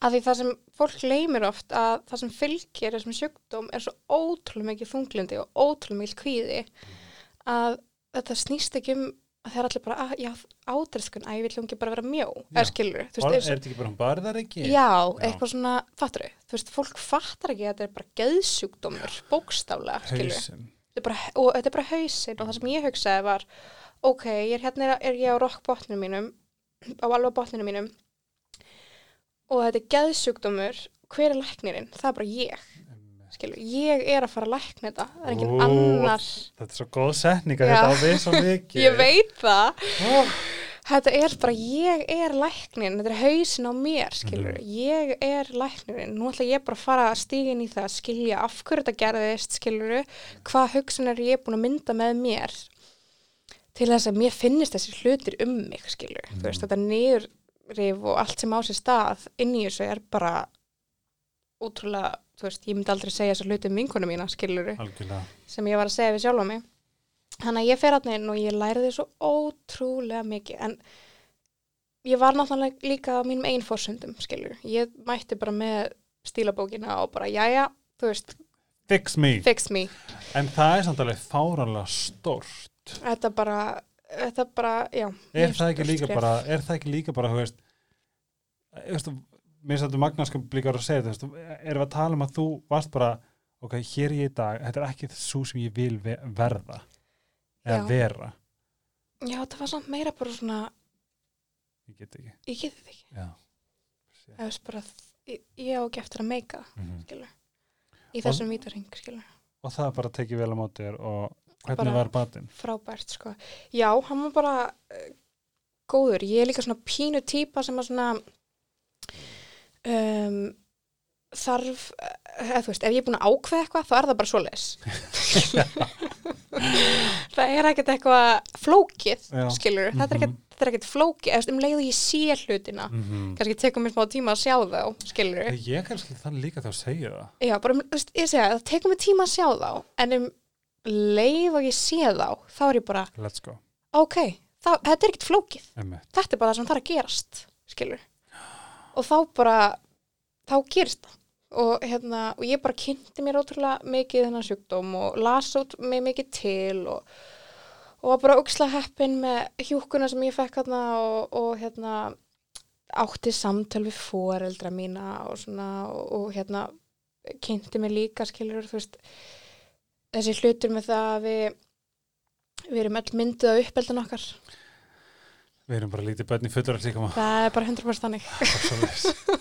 Af því það sem fólk leymir oft að það sem fylgir þessum sjúkdóm er svo ótrúlega mikið þunglindi og ótrúlega mikið kvíði að þetta snýst ekki um að það er allir bara, að, já, ádreifskun, að ég vil ekki bara vera mjó, eða skilur, veist, Er þetta ekki bara hún barðar ekki? Já, Já. eitthvað svona, fattur þau, þú veist, fólk fattar ekki að þetta er bara geðsjúkdómur, bókstaflega, skilur þetta er bara, og þetta er bara hausinn og það sem ég hugsaði var ok, ég er hérna er ég á rock botninu mínum á alveg botninu mínum og þetta er geðsjúkdómur. Hver er læknirinn? Það er bara ég. Skilur, ég er að fara að lækna þetta. Það er engin Ó, annar. Þetta er svo góð setning að þetta á við svo mikið. Ég veit það. Oh. þetta er bara, ég er læknin þetta er hausin á mér, skilur. Mhm. ég er læknirinn, nú ætla ég bara að fara að stíga inn í það, skilja af hverju þetta gerðist skilur, hvað hugsun er ég búin að mynda með mér til þess að mér finnist þessi hlutir um mig, skilur, þú veist, þetta niðurrif og allt sem á sér stað inn í þessu er bara ótrúlega, þú veist, ég myndi aldrei segja þessu hluti um vinkonu mína, skilur Algjörlega. sem ég var að segja við sjálfa mig. Þannig að ég fer inn og ég læriði svo ótrúlega mikið. En ég var náttúrulega líka á mínum einn fórsöndum, skilur ég mætti bara með stílabókina og bara, jæja, þú veist Fix me. fix me, En það er samt alveg fáranlega stórt. Þetta bara þetta bara, já Er það ekki líka bara Er það ekki líka bara, þú veist Þú veist, mér finnst þetta magnarskap líka að segja, þú veist, erum við að tala um að þú varst bara, ok, hér er ég í dag þetta er ekki svo sem ég vil ve- verða eða Já. vera já, það var samt meira bara svona ég get ekki ég get þetta ekki, Já. það veist bara ég, ég á ekki eftir að meika, Mhm. skilur í þessum vítarhing, skilur og það bara tekið vel á móti þér og hvernig var batinn? frábært sko. Já, hann var bara uh, góður. Ég er líka svona pínu típa sem að svona um, þarf eða þú veist, ef ég er búin að ákveða eitthvað þá er það bara svoleiðis það er ekkert eitthvað flókið, Já. skilur þetta er ekkert, þetta er ekkert flókið, eða um leið og ég sé hlutina, Mm kannski tekum mér smá tíma að sjá þá, skilur Ég kannski þannig líka þá segja það Já, bara, um, ég segja, það tekur mér tíma að sjá þá en um leið og ég sé þá þá er ég bara, Let's go. ok, þá, þetta er ekkert flókið. Einmitt. þetta er bara það sem þarf að gerast skilur og þá bara, þá gerist það. Og hérna, og ég bara kynnti mér ótrúlega mikið þennan sjúkdóm og las út mig mikið til og, og var bara auksla heppin með hjúkuna sem ég fekk hérna og, og hérna átti samtöl við foreldra mína og svona og, og hérna kynnti mér líka skilur þú veist þessi hlutur með það að við við erum öll mynduð á uppeldin okkar. Við erum bara lítið börn í fullur að líka það er bara 100% þannig.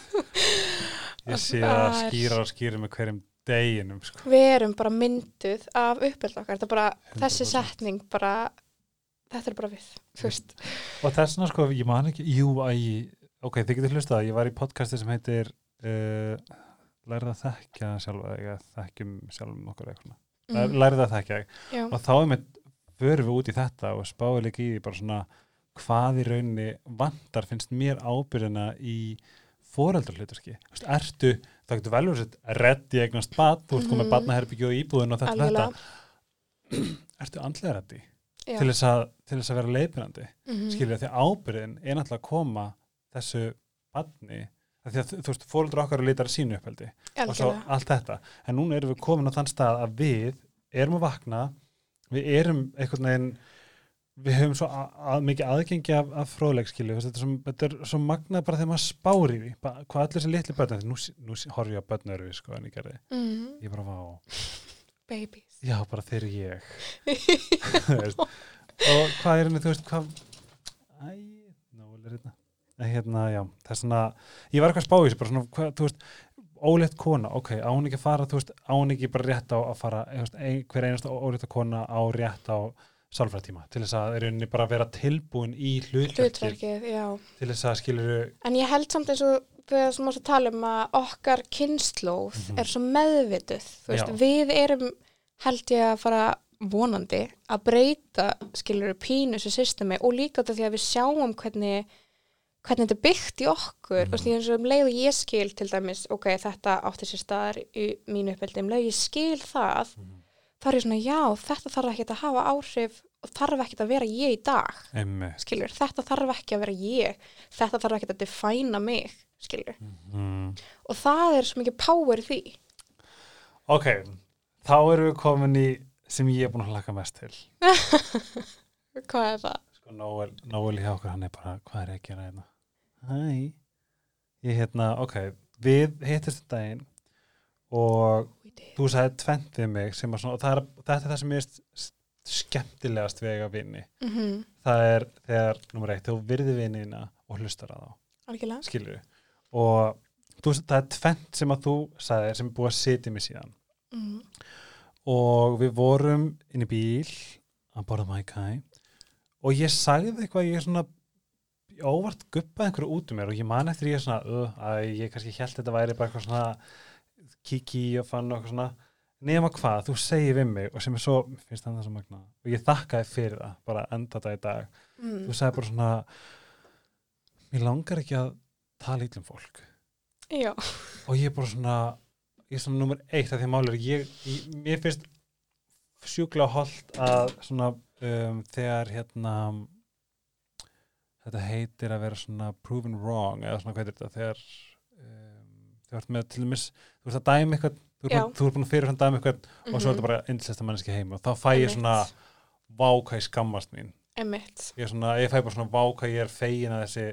Ég sé er- skýra og skýra með hverjum deginum sko. við erum bara mynduð af uppeld okkar, bara 100%. þessi setning bara, þetta er bara við veist, Og þess vegna sko, ég man ekki Jú, æ, ok, þið getur hlustað. Ég var í podcasti sem heitir uh, Lærið að þekkja sjálfa þig eða þekkjum sjálfum okkur eitthvað mm. mm, Lærið að þekkja þig já, og þá er með förum við út í þetta og spáum líka í bara svona hvað í rauninni vandar finnst mér ábyrðina í foreldrarhluturki ertu, það getur vel verið að reddi eignast bad, þú ert komið Mhm. badnaherbyggju og íbúðun og þetta, þetta. Ertu andlega reddi til þess, að, til þess að vera leiðbyrjandi Mhm. skilja því ábyrðin er náttúrulega að koma þessu því að þú veist, fóreldrar okkar að sínu uppheldi og svo allt þetta. En núna erum við komin á þann stað að við erum að vakna við erum einhvern veginn við höfum svo að, að, mikið aðgengi af, af fróðleikskilu, þetta, þetta er svo magnað bara þegar maður spári ba- hvað allir þessi litli börn, nú, nú horf ég að börn eru við sko en ég gerði, Mhm. ég bara vá. Babies. Já bara þeir eru ég. Og hvað er henni, þú veist hvað æ, nóg er hérna. en hérna, já, það er svona ég var eitthvað að spá í þessu, bara svona, hvað, þú veist ólétt kona, ok, á hún ekki að fara þú veist, á hún ekki bara rétt á að fara veist, ein, hver einasta ólétta kona á rétt á sálfræðtíma, til þess að er henni bara að vera tilbúin í hlutverkið til þess að skilur En ég held samt eins og við sem ást að tala um að okkar kynnslóð Mhm. er svo meðvituð. Þú veist, Já. við erum held ég að fara vonandi að breyta skilur pínu þessu systemi og líka þetta því að við sjáum hvernig hvernig þetta byggt í okkur Mhm. og því eins og um leið og ég skil til dæmis ok, þetta átti sér staðar í mínu uppeldi um leið ég skil það þá er ég svona, já, þetta þarf ekki að hafa áhrif og þarf ekki að vera ég í dag emmi skilur, þetta þarf ekki að vera ég þetta þarf ekki að defæna mig skilur, mm. og það er svo mikið power því. Ok, þá erum við komin í sem ég er búin að hlaka mest til. Hvað er það? sko Nóel, Nóel hjá okkur hann er bara, hvað er ég að hérna hæ? Ég hérna, ok, við hittist um daginn og þú sagði tvent við mig sem að svona, og er, þetta er það sem er skemmtilegast við eiga vinni mm -hmm. það er þegar, nummer eitt, þú virði vinnina og hlustar að þá, við og þú, það er tvent sem að þú sagði sem er búið að sitja mig síðan. Mm og við vorum inn í bíl að borða mækæ og ég sagði eitthvað ég svona ég óvart guppaði einhverju út um mér og ég man eftir ég svona uh, að ég kannski held þetta væri bara eitthvað svona kiki og fann og eitthvað svona. Nema hvað, þú segir við mig og sem er svo, finnst það það svo magna og ég þakkaði fyrir það, bara enda þetta í dag. Mm. þú sagði bara svona mér langar ekki að tala ítlum fólk. Já, og ég er bara svona ég er svona nummer eitt af því er ég, ég, mér finnst sjúklega holdt að svona um, þegar hérna þetta heitir að vera svona proven wrong eða svona hvað er þetta þegar um, þú ert með til dæmis þú ert að dæmi eitthvað þú ert, búin, að fyrir hann dæmi eitthvað og svo er þetta bara indislesta manneski heim og þá fæ ég svona váka í skammast mín. Emitt ég, svona, ég fæ bara svona váka ég er fegin að þessi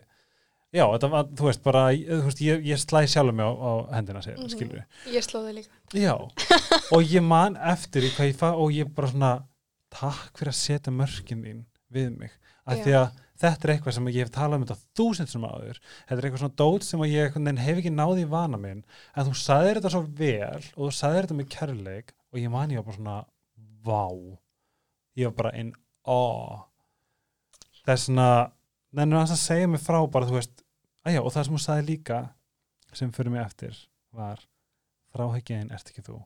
já, þetta var, þú veist, bara þú veist, ég, ég slæ sjálfur mig á, á hendina sér, mm Mhm. skilur ég slóði líka. Já, og ég man eftir í hvað ég fæ og ég bara svona takk fyrir að setja mörkin þín við mig, Já. því að þetta er eitthvað sem ég hef talað um þetta þúsund sem áður. Þetta er eitthvað svona dót sem að ég hef ekki náði í vana minn. En þú sagðir þetta svo vel og þú sagðir þetta með kærleik og ég man ég var bara svona vá. Ég var bara in awe. Það er svona hans að segja mig frá bara þú veist aðjá og það sem þú sagði líka sem fyrir mig eftir var þráhyggjaðin ert ekki þú.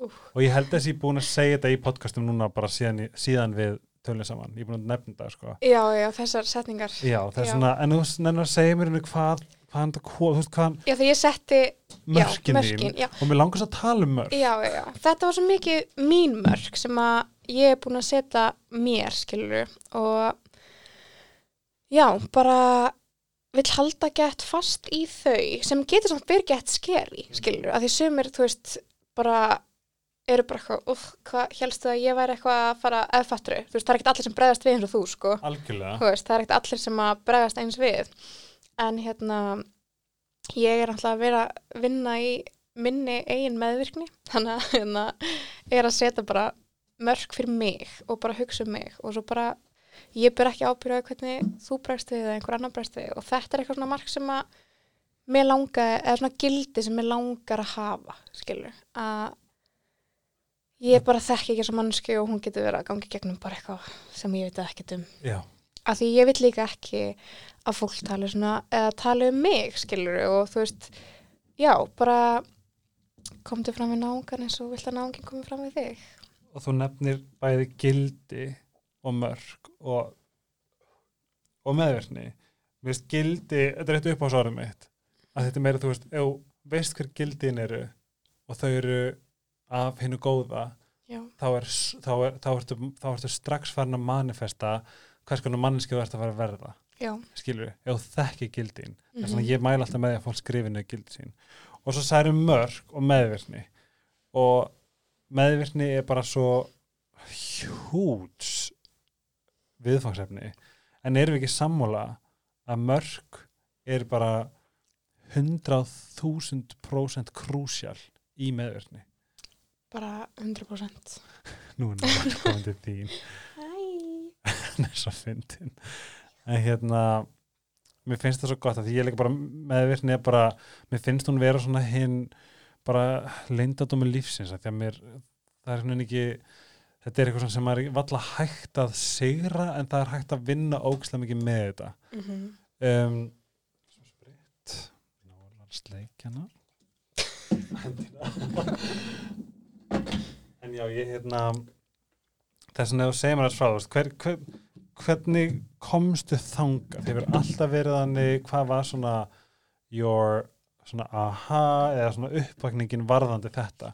Úff. og ég held þess að ég er búin að segja þetta í podcastum núna bara síðan, síðan við tölum saman, ég er búin að nefna þetta sko. Já, já, þessar setningar. Já, það er Já. svona, en þú nennur að segja mér hvað, hvað veist hvað já, þegar ég setti mörkin mörkin, þín já. og mér langast að tala um mörk. Já, já, já, þetta var svo mikið mín mörk sem að ég er búin að setja mér, skilur og já, bara vill halda gett fast í þau sem getur samt verið gett skeri, skilur, að því sumir, þú veist, bara eru bara eitthvað, uff, hvað helstu að ég væri eitthvað að fara eða fatturu, þú veist, það er ekkert allir sem bregðast við eins og þú, sko, algjörlega. Þú veist, það er ekkert allir sem að bregðast eins við, en hérna ég er alltaf að vera að vinna í minni eigin meðvirkni, þannig að hérna, er að setja bara mörk fyrir mig og bara hugsa um mig. Og svo bara, ég ber ekki ábyrjaði hvernig þú bregst við eða einhver annar bregst við. Og þetta er eitthvað svona mark sem að mér langar, eða svona gildi sem mér langar að hafa, skilur að ég bara þekki ekki þessa mannsku og hún getur verið að gangi gegnum bara eitthvað sem ég veit ekkert um. Já, að því ég vil líka ekki að fólk tala svona, eða tala um mig skilur og þú veist já, bara komdu fram við náungan eins og vilt að náungin komi fram við þig. Og þú nefnir bæði gildi og mörk og og meðvirkni. Mér finnst gildi, þetta er eitt upp á svarum mitt að þetta er meira, þú veist, ef veist hver gildin eru og þau eru af hinnu góða já, þá, er, þá, er, þá, ertu, þá ertu strax farin að manifesta hvers konar manneski þú ert að fara að verða. Já, skilur ef þú þekki gildin. Þess Mhm. að ég mæla alltaf með því að fólk skrifi niður gildi sín. Og svo særum mörg og meðvirkni. Og meðvirkni er bara svo hjúts viðfangsefni. En erum við ekki sammála að mörg er bara 100.000% krúsjál í meðvirkni bara 100% nú er náttúrulega komin til þín. Hæ hann er svo fyndin. En hérna mér finnst það svo gott að því ég er líka bara meðvirkni er bara, mér finnst hún vera svona hinn bara leyndadómi lífsins að því að mér það er svona ekki þetta er eitthvað sem er valla hægt að sigra en það er hægt að vinna ógislega mikið með þetta. Mm um, svo spritt nú er það sleikjana en já ég hérna þess að þú segir mér að veist, hver, hver, hvernig komstu þanga verið alltaf verið þannig hvað var svona your svona aha eða svona uppvakningin varðandi þetta?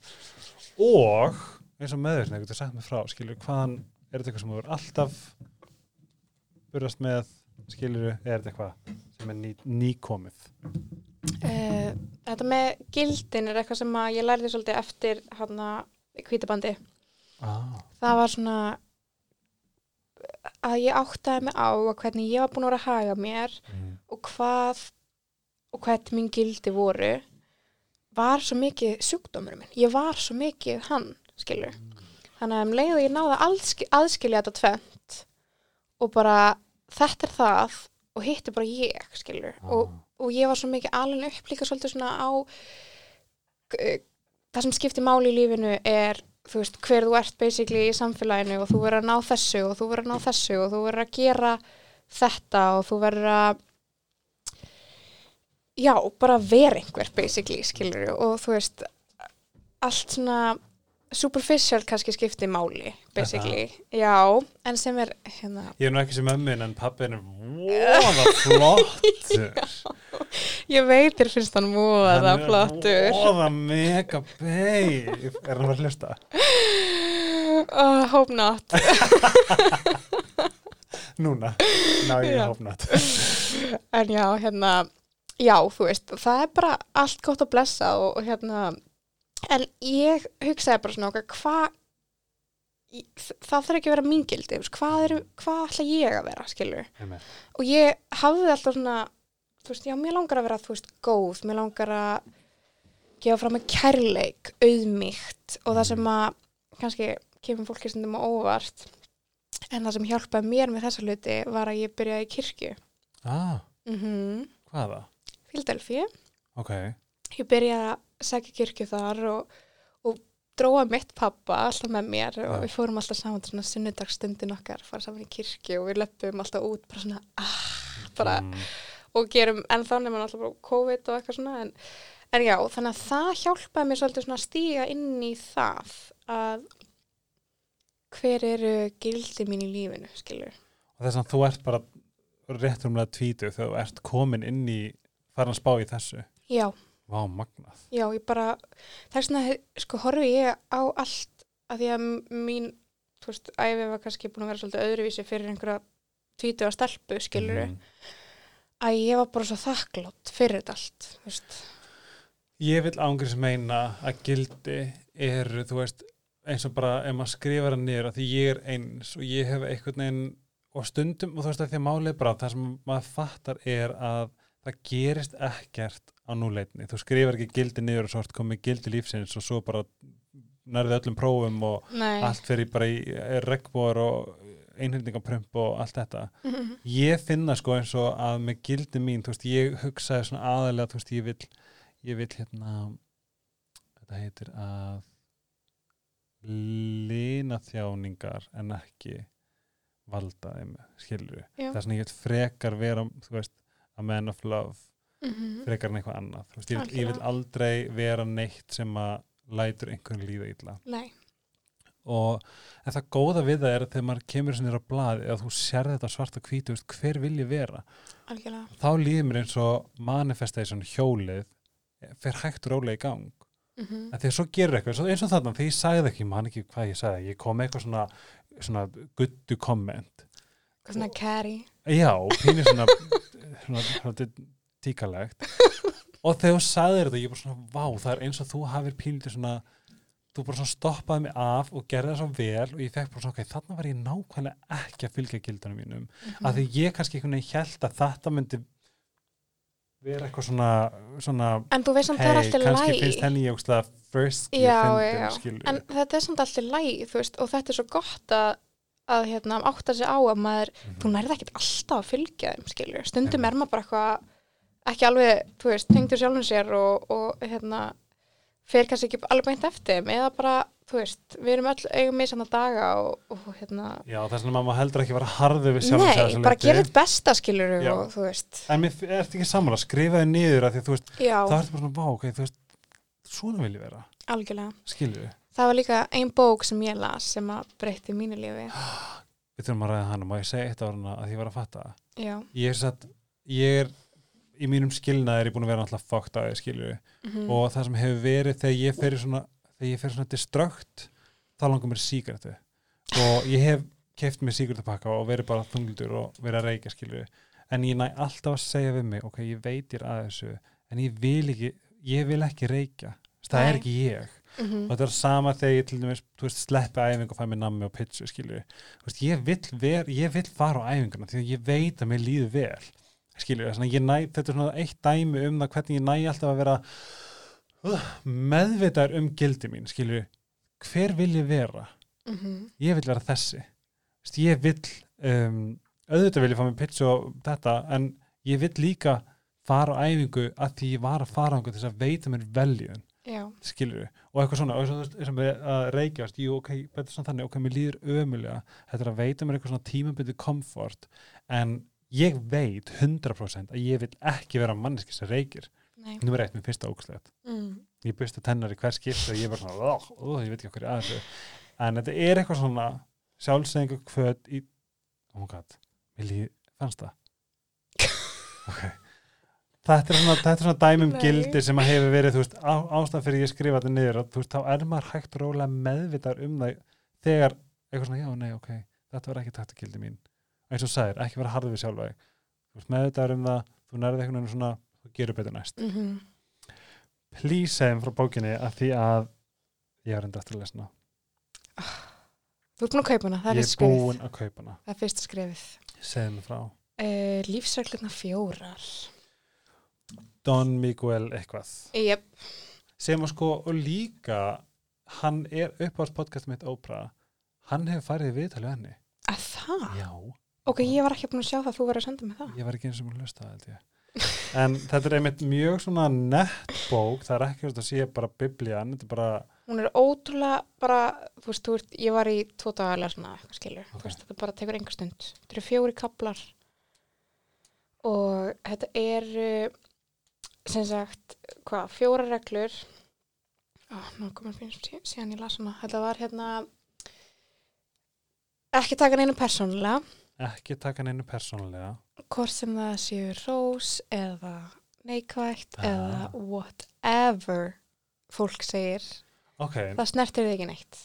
Og eins og meðvirkni, þú sagt mér frá skilur, hvaðan er þetta eitthvað sem þú verið alltaf burðast með skilur, er þetta eitthvað sem er ný, nýkomið Uh, þetta með gildin er eitthvað sem ég lærði svolítið eftir hann að kvítabandi. ah. Það var svona að ég áttaði mig á hvernig ég var búin að vera að haga mér mm. og hvað og hvernig mín gildi voru var svo mikið sjúkdómur minn. Ég var svo mikið hann, skilur. Þannig að um leið og ég náði að aðski- aðskilja þetta tvent og bara þetta er það og hitt er bara ég, skilur. Og og ég var svo mikið alveg upp líka svolítið svona á uh, það sem skiptir máli í lífinu er þú veist, hver þú ert basically í samfélaginu og þú verður að ná þessu og þú verður að ná þessu og þú verður að gera þetta og þú verður að já, bara vera einhver basically, skilur og þú veist allt svona superficial kannski skiptir máli basically, já, en sem er hérna, Ég er nú ekki sem ömmin en pappin er voða flottur. Ég veit þér finnst hann það flottur. Voða mega beig Er hann fara að hlusta? Uh, hope not. Núna, ná ég Já. hófnat En já, hérna, já, þú veist, það er bara allt gott að blessa og, og hérna, en ég hugsaði bara svona okkar, hvað, það þarf ekki að vera mín gildi, þú veist, hvað, er, hvað ætla ég að vera, skilur? Og ég hafði alltaf svona, þú veist, já, mér langar að vera, þú veist, góð, mér langar að gefa frá mig kærleik, auðmýkt og það sem að, kannski, kemur fólki stundum á óvart, en það sem hjálpaði mér með þessa hluti var að ég byrjaði í kirkju. ah, Mm Hvaða? Fíldelfíu. Ok Ég byrjaði að segja kirkju þar og, og dróða mitt pappa alltaf með mér og við fórum alltaf saman svona sunnudagsstundin okkar, fara saman í kirkju og við löpum alltaf út bara svona ah, bara, mm. og gerum en þannig mann alltaf bara COVID og eitthvað svona en, en já, þannig að það hjálpaði mér svolítið svona að stíga inn í það að hver eru gildi mín í lífinu, skilur. Og þess að þú ert bara rétt umlega tvítu þegar þú ert komin inn í farin að spá í þessu Já, Vá, magnað. Já, ég bara, þess vegna sko horfi ég á allt að því að mín, þú veist, æfi var kannski búin að vera svolítið öðruvísi fyrir einhverja tvítu að stelpu, skilur Mhm. að ég var bara svo þakklátt fyrir þetta allt, þú veist. Ég vil ángriðs meina að gildi eru, þú veist, eins og bara ef maður skrifar það niður að því ég er eins og ég hef einhvern veginn og stundum, og þú veist að því að málið er bara það sem maður fattar er að það gerist ekkert á núleitni þú skrifar ekki gildi niður og svo ert komið gildi lífsins og svo bara nærði öllum prófum og Nei, allt fyrir bara í regnbóar og einhildingaprump og allt þetta Mhm. ég finna sko eins og að með gildi mín, þú veist, ég hugsaði svona aðalega, þú veist, ég vil ég vil hérna þetta heitir að lina þjáningar en ekki valda þeim, skilur Já. það er svona ég vil frekar vera þú veist, a man of love Mhm. frekar en eitthvað annað, veist, ég ég vil aldrei vera neitt sem að lætur einhvern líða illa. Nei, og en það góða við það er að þegar maður kemur sinni á blað eða þú sér þetta svart og hvítu veist, hver vil ég vera? Algjörlega. Þá líður mér eins og manifestation hjólið fer hægt rólega í gang. Mm en þegar svo gerur eitthvað, eins og þarna þegar ég sagði ekki, man ekki hvað ég sagði ég kom eitthvað svona, svona guttu komment svona carry já, pínir svona svona, svona tíkalegt og þegar þú sagði þetta, ég bara svona vá, það er eins og þú hafir pínlítið svona þú bara svona stoppaði mig af og gerði það svo vel og ég fekk bara svona, ok, þarna var ég nákvæmlega ekki að fylgja gildunum mínum Mhm. að því ég kannski einhvern veginn held að þetta myndi vera eitthvað svona, svona en þú veist samt það er alltaf kannski læg finnst henni ég ógstlega first já, já, já. en þetta er samt alltaf læg þú veist, og þetta er svo gott að að hérna, átta sig á að maður þú nærði ekkert alltaf að fylgja þeim skilur stundum er maður bara eitthvað ekki alveg, þú veist, tengdur sjálfum sér og, og hérna fer kannski ekki alveg beint eftir eða bara, þú veist, við erum öll eigum með saman daga og, og hérna. Já, þess vegna maður heldur ekki að vera harði við sjálf nei, bara gera þetta besta skilur og þú veist, En mér er þetta ekki að skrifa þið niður að því að þú veist, já, þá ertu bara svona, vá, ok, þú veist, svona vil ég vera, algjörlega. Skilju við. Það var líka ein bók sem ég las sem að breytti mínu lífi Við þurfum að ræða hana, má ég segja eitt áruna að ég var að fatta Ég er satt, ég er, í mínum skilnaði er ég búin að vera náttúrulega fokkt að þið, skilju mm Og það sem hefur verið þegar ég fer svona, þegar ég fer svona diströkt, þá langar mér síkartu. Og ég hef keft mér síkartupakka og verið bara þungldur og verið að reykja, skilju. En ég næ alltaf að segja við mig, ok, ég veitir að þessu, en ég vil ekki, ég vil ekki reykja. Það Nei. er ekki ég. -hmm. og þetta er sama þegar ég til dæmis þú veist, sleppi æfingu og fæ mér nammi og pitsu skilju, þú veist, ég vill, ver, ég vill fara á æfinguna því að ég veit að mér líður vel ég næ, þetta er svona eitt dæmi um það hvernig ég næ alltaf að vera uh, meðvitaður um gildi mín, skilju hver vil ég vera? Mhm. Ég vil vera þessi veist, ég vil um, auðvitað vil ég fá mér pitsu og þetta en ég vil líka fara á æfingu að því ég var að fara á einhvern þess að veita mér veljun já, skilur við, og eitthvað svona og eins og með að reykjast, jú, ok, betur svona þannig, ok, mér líður ömulega þetta er að veita mér eitthvað svona tímabitið komfort en ég veit 100% að ég vil ekki vera manneski sem reykir, nei. Nummer eitt, mér finnst það ógslegt mm. ég busti tennar í hver skipt og ég var svona, ó, ó, ég veit ekki okkur að þessu. En þetta er eitthvað svona sjálfsæðingu kvöt í oh my god, mér líður, fannst það? Ok Þetta er, svona, þetta er svona dæmum Nei. gildi sem að hefur verið, þú veist, á, ástæðan fyrir ég skrifa þetta niður og þú veist, þá er maður hægt rólega meðvitar um það þegar eitthvað svona, já, nei, ok, þetta var ekki að gildi mín. Eins og þú sagðir, ekki vera harðið við sjálfa meðvitar um það, þú nærðið eitthvað veginn svona, þú gerur betur næst. Mm Please segjum frá bókinni að því að ég var enda eftir að lesna. Þú ert búin að kaupa hana, það er Ég fyrst er búin að kaupa hana. Er. Uh, lífsreglurna fjórar. Don Miguel eitthvað. Jep. sem að sko og líka hann er uppáðs podcast mitt Oprah hann hefur farið viðtalið henni Að það? já, Ok, ég var ekki búin að sjá það að þú verður að senda mig það. ég var ekki eins og múin að hlusta ég en þetta er einmitt mjög svona nett bók, það er ekki að sé bara biblían, þetta er bara Hún er ótrúlega bara, þú veist, þú ert, ég var í tvo daga að lesa hana, eitthvað skilur. Ok. Þú veist, þetta bara tekur enga stund. Þetta eru fjóri kaplar og þetta er, sem sagt, hvað, fjóra reglur. Á, nú komum við sí- síðan ég las hana. Þetta var hérna, ekki taka neina persónulega, ekki taka neinu persónulega. Hvort sem það séu rós eða neikvægt Ah. eða whatever fólk segir. Ok, það snertir þig ekki neitt.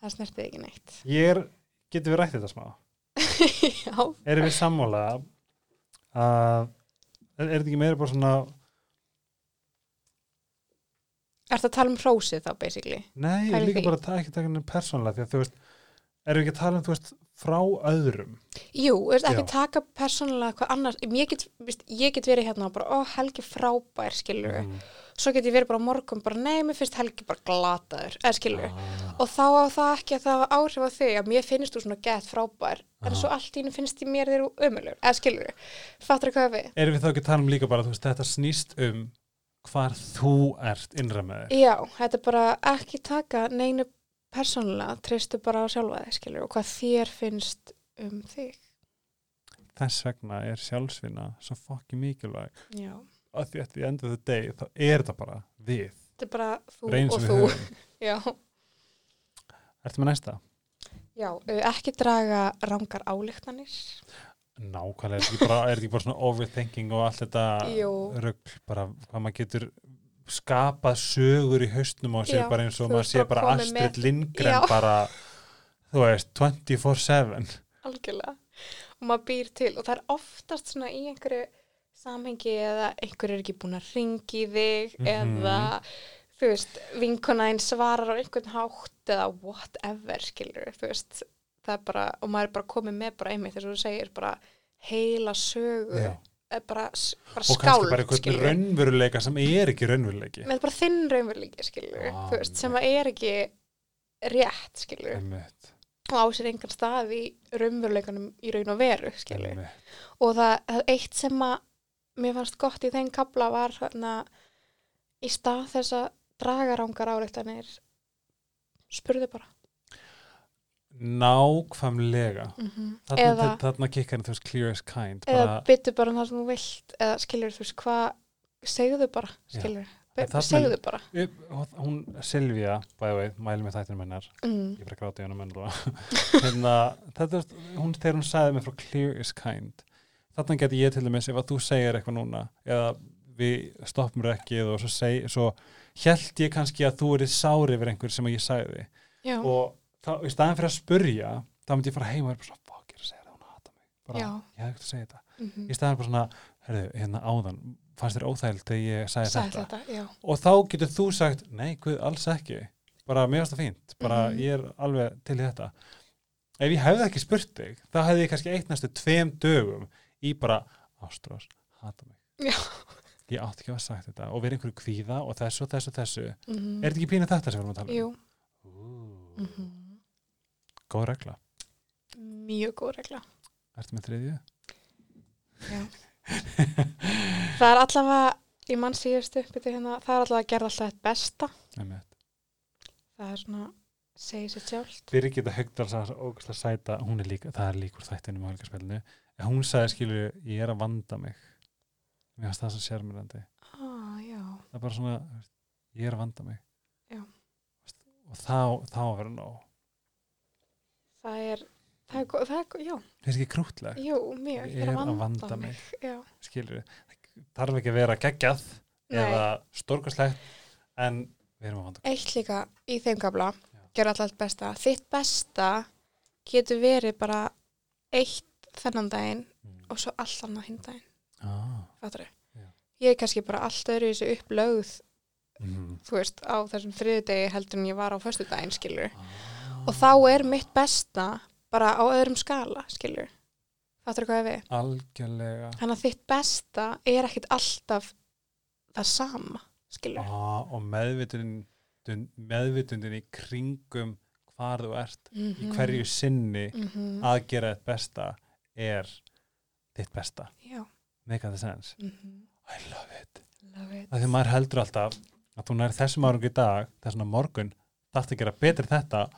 Það snertir þig ekki neitt. Ég er getum við rætt þetta smá? Já, erum við sammála að er, er þetta ekki meira bara svona ertu að tala um hrósið þá basically nei, Pæli líka því. bara að ekki taka neinu persónulega því að þú veist, erum við ekki að tala um þú veist, frá öðrum. Jú, ekki taka persónulega hvað annars. Ég get, veist, ég get verið hérna og bara, ó, Helgi frábær skilur Mm. svo get ég verið bara morgun bara, nei, mér finnst Helgi bara glataður eða skilur Ah. og þá á það ekki að það áhrif á þig að mér finnst þú svona gett frábær en Aha. svo allt í hennu finnst ég mér þeir ömulur eða skilur, fattur hvað við? Erum við þá ekki að tala um líka bara þú veist, þetta snýst um hvar þú ert innra með þér Já, þetta er bara ekki taka neinu persónulega, treystu bara á sjálfa þig, skilur, og hvað þér finnst um þig. þess vegna er sjálfsvinna svo fokki mikilvæg Já. að því að því endur þau deg þá er þetta bara við Þetta er bara þú reyn og þú. Ertu með næsta? já, ekki draga rangar álíktanir. Nákvæmlega, er þetta ekki bara, ekki bara svona overthinking og allt þetta rugl, bara hvað maður getur skapað sögur í haustnum og sér Já, bara eins og maður sé bara Astrid með- Lindgren Já. bara, þú veist, 24-7 Algjörlega. Og maður býr til og það er oftast svona í einhverju samhengi eða einhverju er ekki búin að ringi þig Mhm. eða þú veist, vinkonaðin svarar á einhvern hátt eða whatever, skilur þú veist, það er bara og maður er bara komið með bara einmitt þess að þú segir bara heila sögu Já. Er bara, bara og kannski skáld, bara einhvern raunveruleika sem er ekki raunveruleiki. Með bara þinn raunveruleiki, skilur Ah, veist, sem er ekki rétt, skilur Einmitt, og á sér engan stað í raunveruleikanum í raun og veru, skilur einmitt. og það, það eitt sem að mér fannst gott í þeim kabla var hérna í stað þess að draga rángar álíktanir spurðu bara nákvæmlega. Mm -hmm. þarna, þarna kikkar þú veist clear as kind eða bara, byttu bara um það sem þú vilt eða skilur þú veist hvað segðu bara, skilur En þarna- segðu bara. Upp- hún Silvía, bæði veið, mæli með þættinu mennar mm. ég fyrir gráta í hennar menn hérna, þetta, hún, þegar hún sagði mig frá clear is kind þarna geti ég til dæmis ef að þú segir eitthvað núna eða við stoppum ekki og svo, seg, svo held ég kannski að þú erið sári yfir einhver sem ég sagði. Já, og þá, í staðan fyrir að spurja þá myndi ég fara heim og er bara svona fuck, ég er að segja það, hún hata mig. Bara, Já. ég hef ekkert að segja þetta. Mm í staðan bara svona, herðu, hérna áðan fannst þér óþægild þegar ég sagði sagði þetta? þetta, já. Og þá getur þú sagt, nei, guð, alls ekki. Bara mér finnst það fínt, bara Mhm. ég er alveg til í þetta. Ef ég hefði ekki spurt þig, þá hefði ég kannski eitt næstu tveim dögum í bara ástrós, hata mig. Já. ég átti ekki að hafa sagt þetta og verið einhverju kvíða og þessu og þessu og þessu. Mm er þetta ekki pínu þetta sem við erum að tala um? jú, Ú, mm góð regla, mjög góð regla. Ertu með þriðju? já. Það er allavega í mann síðustu hérna, það er allavega að gera alltaf þetta besta. Einmitt. það er svona segið sér sjálft. Birgitta Högdal sagði svo ógæslega sæta, hún er líka, það er líkur þættinu með helgarspilinu, hún sagði skilur ég er að vanda mig. Mér finnst það svo sérmyrandi ah, það er bara svona, ég er að vanda mig. Já. og þá, þá verður nóg það er það er, það er, já, finnst ekki krútleg, jú, mjög Ég er að vanda mig. já, skilur þarf ekki að vera geggjað Nei. eða stórkastlegt en við erum að vanda eitt líka í þeim gabla gera alltaf allt besta þitt besta getur verið bara eitt þennan daginn mm. og svo allt annað hinn daginn ah. fattur Já. ég er kannski bara allt öðru þessu upplögð mm. þú veist, á þessum þriðudegi heldur en ég var á föstudaginn, skilur ah. Og þá er mitt besta bara á öðrum skala, skilur fattur hvað ég við? algjörlega. Þannig að þitt besta er ekkit alltaf það sama, skilur ah, og meðvitundin meðvitundin í kringum hvar þú ert mm í hverju sinni -hmm. að gera þetta besta er þitt besta. Já, make the sense. Mm -hmm. I love it. Love it. Því maður heldur alltaf að þú nær þessum árangu í dag þess að morgun þarfst að gera betri þetta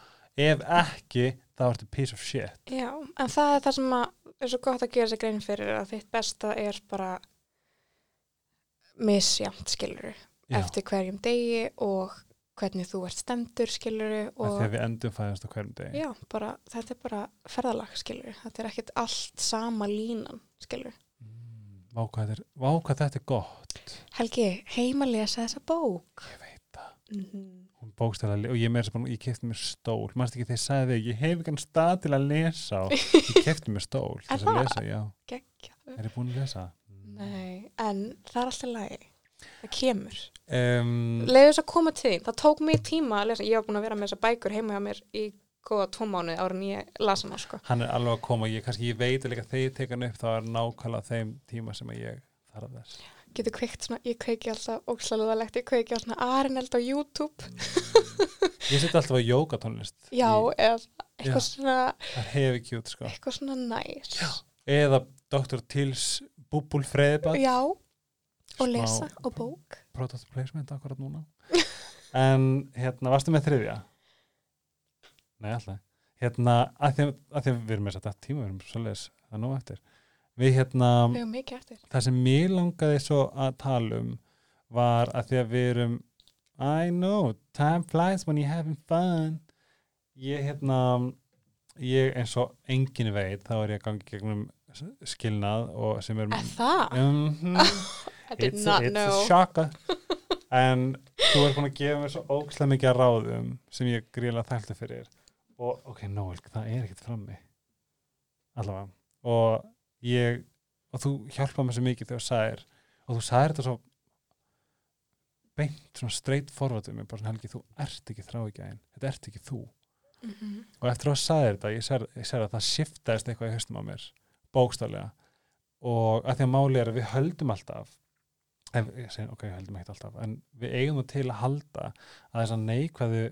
ef ekki þá ertu piece of shit. Já, en það er það sem að er svo gott að gera sér grein fyrir að þitt besta er bara misjamt, skilur Já, eftir hverjum degi og hvernig þú ert stemdur, skilur að og þegar við endum fæðast á hverjum degi. Já, bara, þetta er bara ferðalag, skilur þetta er ekkert allt sama línan, skilur Mm, Vá hvað þetta er, vá hvað þetta er gott. Helgi, heima lesa þessa bók mm -hmm. hún bókstæla og ég meira sem ég kefti mér stól. Mannst ekki þegar ég sagði þig, ég hef ekki hann stað til að lesa ég kefti mér stól til þess að lesa, já, er ég búin að lesa? Nei, en það er alltaf lagi. Það kemur. Um, leiðu þess að koma til þín, það tók mig tíma að lesa, ég var búin að vera með þessa bækur heima hjá mér í góða tvo mánuði ára en ég lasa hana sko. hann er alveg að koma, ég kannski ég veit að þegar ég tek hann upp þá er nákvæmlega þeim tíma sem ég þarf þess getur kveikt svona, ég kveiki alltaf ógslaluðalegt, ég kveiki á svona Arineld á YouTube ég seti alltaf á jókatónlist já, eða Já. eitthvað svona það hefi kjút sko eitthvað svona næs Já. eða Dr. Tills Búbul Freðibad já, og Smá- lesa og bók product placement akkurat núna en hérna, varstu með þriðja? Nei, alltaf hérna, að því að, að, að við erum með þetta tíma, við erum það er nú eftir við hérna, það sem mér langaði svo að tala um var að því að við erum I know, time flies when you're having fun. Ég hérna ég eins og enginn veit þá er ég að gangi gegnum skilnað og sem er. I did it's, not a, it's a shocker. En þú er búin að gefa mér svo ógæslega mikið ráðum sem ég gríðlega þæltu fyrir. Og ok, Noel, það er ekkert frammi. Allavega. Og ég, og þú hjálpaði mér svo mikið þegar þú sagðir og þú sagðir þetta svo beint, svona straight forward við mig, bara svona helgi, þú ert ekki þráíkjæðin þetta ert ekki þú Mhm. og eftir að þú sagðir þetta, ég sér að það shiftaðist eitthvað í haustum á mér bókstaflega og að því að máli er að við höldum alltaf ef, ég segi, ok, höldum ekkert alltaf en við eigum nú til að halda að þess að neikvæðu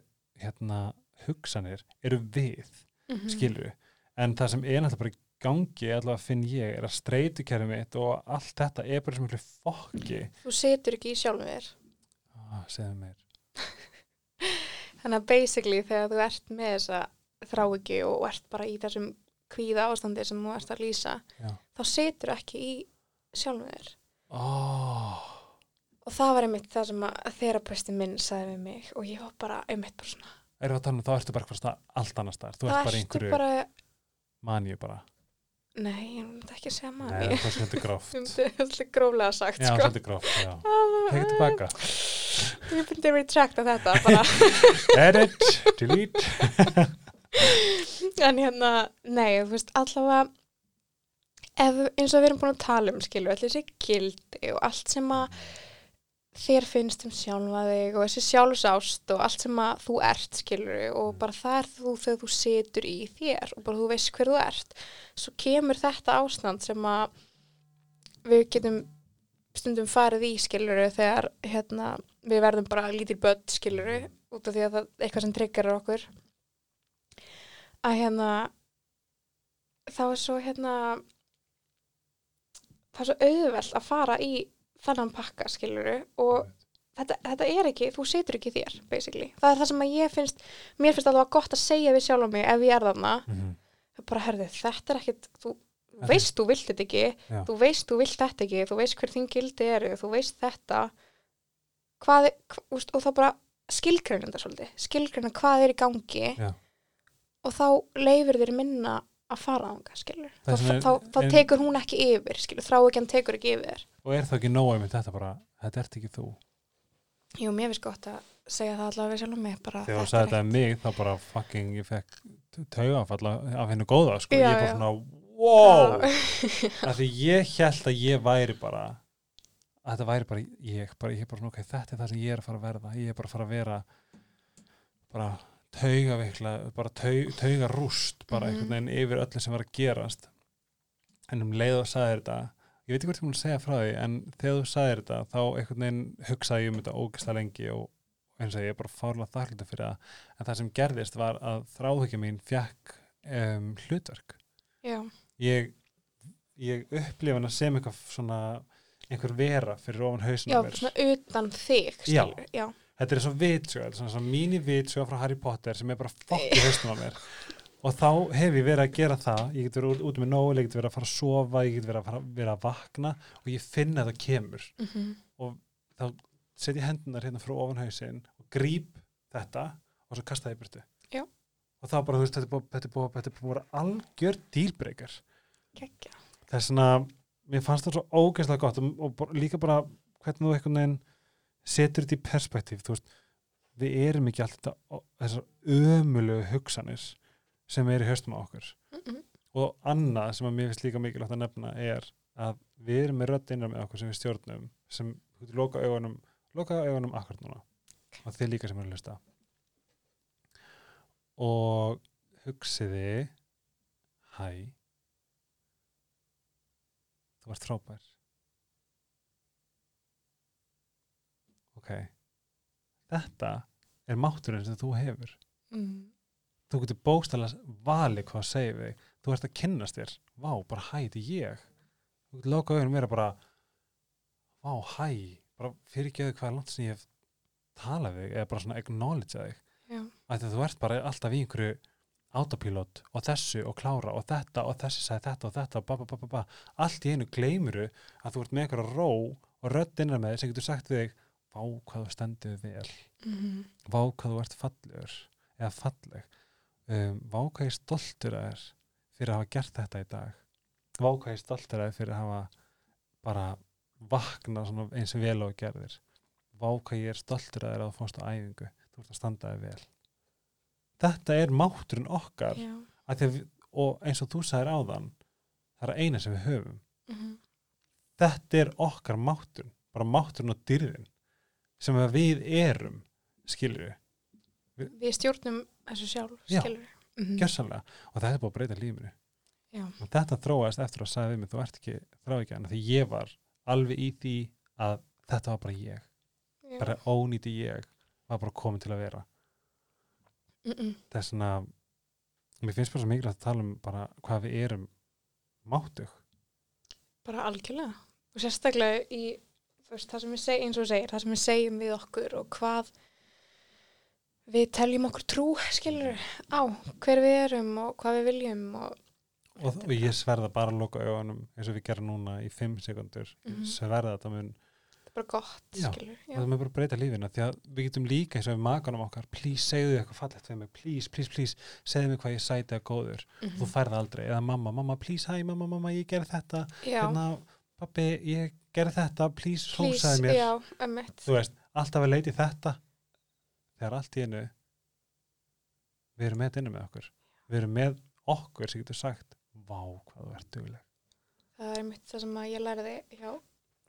hérna, hugsanir eru við Mhm. skilur en það sem er náttúrulega bara gangi allavega finn ég er að streytu kæri mitt og allt þetta er bara sem miklu fokki Þú setur ekki í sjálfum þér. ah, segðu mér Þannig að basically þegar þú ert með þessa þráiki og ert bara í þessum kvíða ástandi sem þú ert að lýsa, Já. þá setur ekki í sjálfum þér. oh, Og það var einmitt það sem að þerapisti minn sagði við mig og ég var bara einmitt bara svona. erum við að tala um þá ertu bara eitthvað allt annars þar þú ert bara einhverju bara, maníu bara nei, ég myndi ekki segja Nei, manni. það er svolítið gróft Ég myndi alltaf gróflega sagt, Já, sko. svolítið gróft, já Tekið tilbaka Ég myndi retracta þetta bara. Edit, delete en hérna, nei, þú veist, allavega ef, eins og við erum búin að tala um skilu, allir þessi gildi og allt sem að þér finnst um sjálfa þig og þessi sjálfsást og allt sem að þú ert skilur og bara það er þú þegar þú situr í þér og bara þú veist hver þú ert. Svo kemur þetta ástand sem að við getum stundum farið í skilur þegar hérna, við verðum bara lítil börn skilur út af því að það er eitthvað sem tryggar okkur. Að hérna þá er svo hérna það er svo auðvelt að fara í þannan pakka skiluru og þetta, þetta er ekki, þú setur ekki þér basically, það er það sem að ég finnst mér finnst alveg gott að segja við sjálf mig ef ég er þarna, það er bara herði þetta er ekkit, þú veist þú vilt þetta ekki Já. þú veist þú vilt þetta ekki þú veist hver þín gildi eru, þú veist þetta. Hvað, hva, úst, og þá bara skilgreina þetta svolítið skilgreina hvað er í gangi Já. og þá leifir þér minna að fara ánga, skilur þá, er- þá, þá en- tekur hún ekki yfir, skilur þrá ekki hann tekur ekki yfir. Og er það ekki nóg með þetta bara Þetta ert ekki þú. Jú, mér finnst gott að segja það allavega sjálf mig bara Þegar þú sagði þetta um mig þá bara fucking ég fekk taugafalla af hennu góða sko. Já, Ég er bara svona wow! Af því ég held að ég væri bara að þetta væri bara ég bara, ég er bara svona, ok, þetta er það sem ég er að fara að verða. Ég er bara að fara að vera bara taugaveikla bara taug, taugarúst bara Mhm. einhvern veginn yfir öllu sem var að gerast en um leið og sagði þetta ég veit ekki hvort ég mun að segja frá því en þegar þú sagði þetta þá einhvern veginn hugsaði ég um þetta ógæslega lengi og eins og ég er bara fárlega þakklítið fyrir það en það sem gerðist var að þráhyggja mín fjakk um, hlutverk Já, ég, ég upplifa hana sem eitthvað svona einhver vera fyrir ofan hausinn já, svona utan þig Já. já. Þetta er svo vitsjóð, þetta er svona, svona mínu vitsjóð frá Harry Potter sem er bara fokk í hausnum á mér. Og þá hef ég verið að gera það. Ég get verið út, með nógu, ég get verið að fara að sofa ég get verið að, fara, verið að vakna og ég finna að það kemur. Mm þá set ég hendunar hérna frá ofan hausinn og gríp þetta og svo kasta það í burtu. Já. og þá bara, þú veist, þetta er búið, þetta er búið, þetta er búið algjör dílbreykar það er svona, mér fannst það svo ógeðslega gott og, og líka bara hvernig þú einhvern veginn setur þetta í perspektíf þú veist, við erum ekki alltaf þessar ömulegu hugsanir sem er í höstum á okkur. Mm -mm. og annað sem að mér finnst líka mikilvægt að nefna er að við erum með rödd innan með okkur sem við stjórnum sem loka augunum loka augunum akkurat núna. Og þið líka sem eru að hlusta. Og hugsiði hæ þú ert frábær ok þetta er mátturinn sem þú hefur Mm. þú getur bókstæðlega valið hvað að segja við þig. þú ert að kynnast þér vá, bara hæ, þetta er ég þú getur loka auðvitað mér að bara vá, hæ, bara fyrirgeðu hvað er langt sem ég hef talað við þig eða bara svona acknowledge þig að þú ert bara alltaf í einhverju autopilot og þessu og klára og þetta og þessi sagði þetta og þetta og ba, ba, ba, ba, ba. allt í einu gleymuru að þú ert með einhverja ró og rödd innan með þig sem getur sagt við þig vá hvað þú stendur vel. Mhm. vá hvað þú ert fallegur eða falleg. Um, vá hvað ég stoltur að þér fyrir að hafa gert þetta í dag. Vá hvað ég stoltur að þér fyrir að hafa bara vakna eins og vel og gerðir. Vá hvað ég er stoltur að þér að þú fórst á æfingu þú ert að standa þig vel. Þetta er mátturinn okkar. Við, og eins og þú sagðir áðan það er eina sem við höfum. Mhm. þetta er okkar mátturinn bara mátturinn og dyrðin sem við erum skilur við Við stjórnum þessu sjálf, Já. skilur við. gjörsamlega og þetta er búið að breyta lífinu Já. og þetta þróast eftir að sagði við mig þú ert ekki þráikjan því ég var alveg í því að þetta var bara ég Já. bara ónýti ég var bara komin til að vera Mm-mm. það er svona mér finnst bara svo mikilvægt að tala um bara hvað við erum máttug Bara algjörlega. Og sérstaklega í veist, það sem við segjum, eins og segir, það sem við segjum við okkur og hvað við teljum okkur trú, skilur á hver við erum og hvað við viljum og og, og ég sverða bara að loka augunum eins og við gerum núna í 5 sekundur Mhm. sverða þetta mun það er bara gott, Já. skilur og það mun bara breyta lífinu því að við getum líka eins og við makanum okkar please segðu eitthvað fallegt við mig. Please, please, please segðu mig hvað ég sæti að góður. Mhm. þú færð aldrei, eða mamma, mamma please, hæ, mamma, mamma, ég gerði þetta. Já, hérna, pappi, ég gerði þetta please, hrósaði mér já, emmitt. þú veist, alltaf að leiti þetta þegar allt í einu við erum með þetta inni með okkur við erum með okkur sem getur sagt vá, hvað þú ert dugleg Það er einmitt það sem að ég lærði hjá,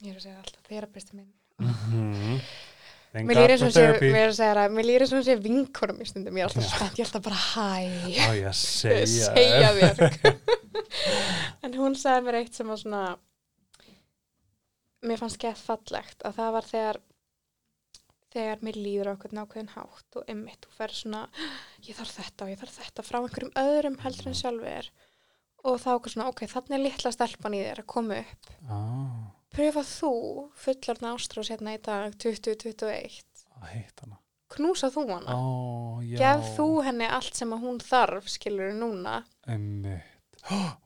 ég er að segja alltaf, þerapisti minn. mm -hmm. Mér lýri eins og sé, mér mér vinkonum í stundum, ég er alltaf Já. spennt, ég er alltaf bara hæ, að segja, segja þér. en hún sagði mér eitt sem var svona, mér fannst gett fallegt, að það var þegar, þegar mér líður okkur nákvæðin hátt og einmitt, þú fer svona, ég þarf þetta og ég þarf þetta frá einhverjum öðrum heldur en sjálfur er. Og þá okkur svona, ok, þannig er litla stelpan í þér að koma upp. ah, Pröfa þú fullorna ástrós hérna í dag 2021 að heit hana knúsa þú hana já. gef þú henni allt sem að hún þarf skilur núna Einmitt.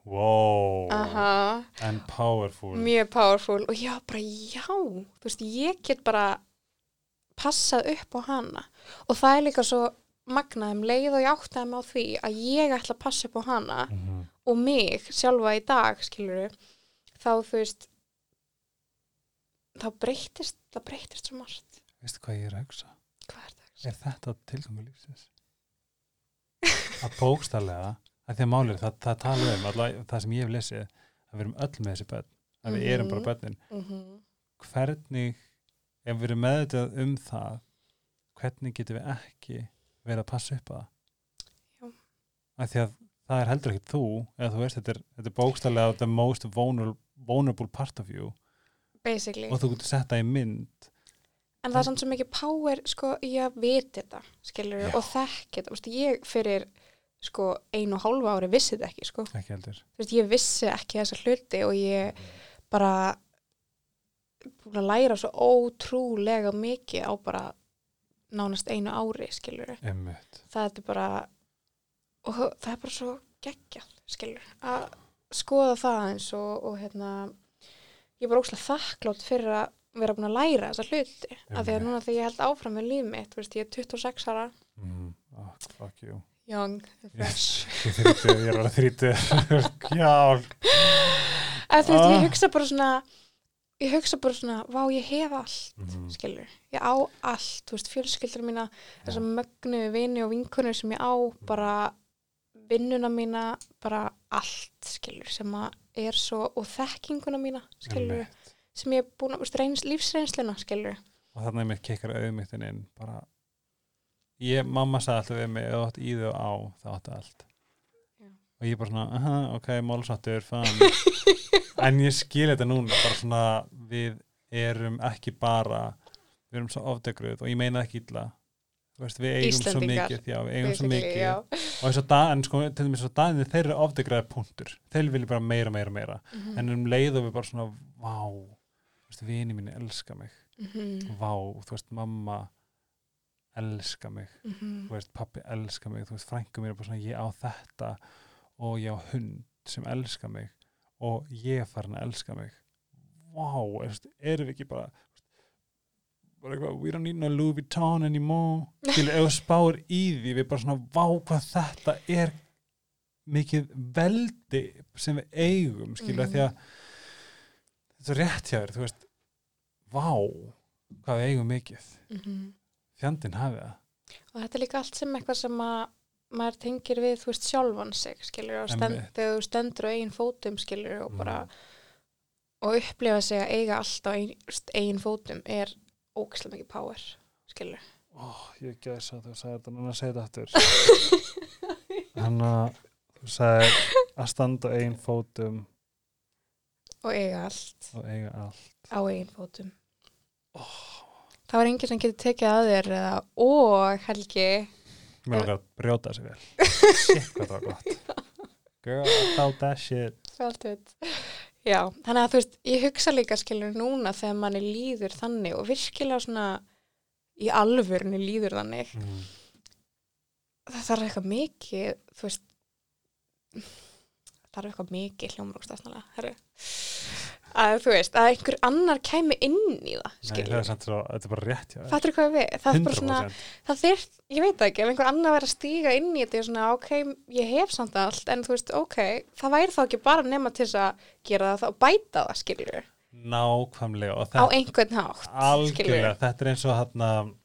Wow Aha, and powerful. Mjög powerful. Og já, bara já þú veist, ég get bara passað upp á hana. Og það er líka svo magnað um leið og ég áttaði mig á því að ég ætla að passa upp á hana mm og mig sjálfa í dag skilur þá þú veist þá breytist það breytist svo margt. Veistu hvað ég er að hugsa? Hvað er það? er þetta tilgangu lífsins? Að bókstallega að því að málið, það, það tala um allavega, það sem ég hef lesið, að við erum öll með þessi börn, að við erum bara Mhm. börnin. Mm -hmm. hvernig, ef við erum meðvitað um það hvernig getum við ekki verið að passa upp það? Já. að því að það er heldur ekki þú eða þú veist, þetta er, þetta er bókstallega the most vulnerable, vulnerable part of you. Basically. Og þú getur sett það í mynd. En það er samt svo mikið power sko að vita þetta, skilur og þekki þetta, ég fyrir sko einu og hálfa ári vissi þetta ekki sko, ekki heldur Þú veist, ég vissi ekki þessa hluti og ég bara búin að læra svo ótrúlega mikið á bara nánast einu ári, skilur Einmitt. það er bara og það er bara svo geggjað, skilur að skoða það eins og, og hérna ég er bara óslega þakklátt fyrir að vera búin að læra þessa hluti af því að Einmitt. núna þegar ég held áfram með líf mitt þú veist, ég er 26 ára mm. oh, fuck you young, fresh Ég, er alveg þrítu Já, eða þú veist, Ah. ég hugsa bara svona ég hugsa bara svona, vá, ég hef allt Mhm. skilur, ég á allt þú veist, fjölskyldur mína, þessar mögnu vini og vinkunir sem ég á bara vinnuna mína bara allt, skilur, sem að er svo, og þekkinguna mína skilur, Einmitt. sem ég er búin að, veist, reyns, lífsreynsluna, skilur og þannig að mér kekkar auðmyndin inn bara ég, mamma sagði alltaf við mig ef þú átt í þau á, þá áttu allt. Já. og ég bara svona, aha, ok, málsáttur en ég skil þetta núna, bara svona við erum ekki bara við erum svo ofdegruð og ég meina ekki illa. Veist, við eigum svo mikið já, eigum svo mikið. og eins og da, en sko, til dæmis svo danið þeir eru ofdegraðir punktur, þeir vilja bara meira, meira, meira. Mhm. en um leið og við bara svona vá, vini mínu elska mig. Mhm, vá, þú veist, mamma elska mig. Mhm, þú veist, pappi elska mig, þú veist, frængu mér er bara svona, ég á þetta og ég á hund sem elska mig og ég er farin að elska mig. Vá, veist, erum við ekki bara bara eitthvað, we don't need no Louis Vuitton anymore. Skilur, ef þú spáir í því við bara svona, vá hvað þetta er mikið veldi sem við eigum, skilur, Mhm. því að þetta er rétt hjá þér, þú veist vá, hvað við eigum mikið. Mhm. Fjandinn hafið það. Og þetta er líka allt sem eitthvað sem að maður tengir við, þú veist, sjálfan sig skilur, og stend, þegar þú stendur á eigin fótum skilur og Mm. bara og upplifa sig að eiga allt á ein, eigin fótum er ógæslega mikið power skilur Ó, ég gæs að þú sagði þetta, núna segið þetta aftur. Hann að þú sagði að standa á eigin fótum. Og eiga allt. Og eiga allt. Á eigin fótum það var enginn sem getur tekið að þér eða, og Helgi. Mér langar að brjóta þessi vel. Shit hvað það var gott. Girl, I felt that shit. Allt veit. Já, þannig að þú veist, ég hugsa líka skilur núna þegar manni líður þannig og virkilega svona í alvörni líður þannig. Mm. það þarf eitthvað mikið þú veist það þarf eitthvað mikið hljómrúkstafsnalega herru að þú veist, að einhver annar kæmi inn í það Nei, það er er bara rétt þér. fattur hvað við? Það er bara svona, 100% það þyrft, ég veit ekki ef einhver annar verið að stíga inn í þetta ég er svona, ok, ég hef samt allt en þú veist, ok, það væri þá ekki bara nema til þess að gera það og bæta það skilur, nákvæmlega á einhvern hátt algjörlega, þetta er eins og hann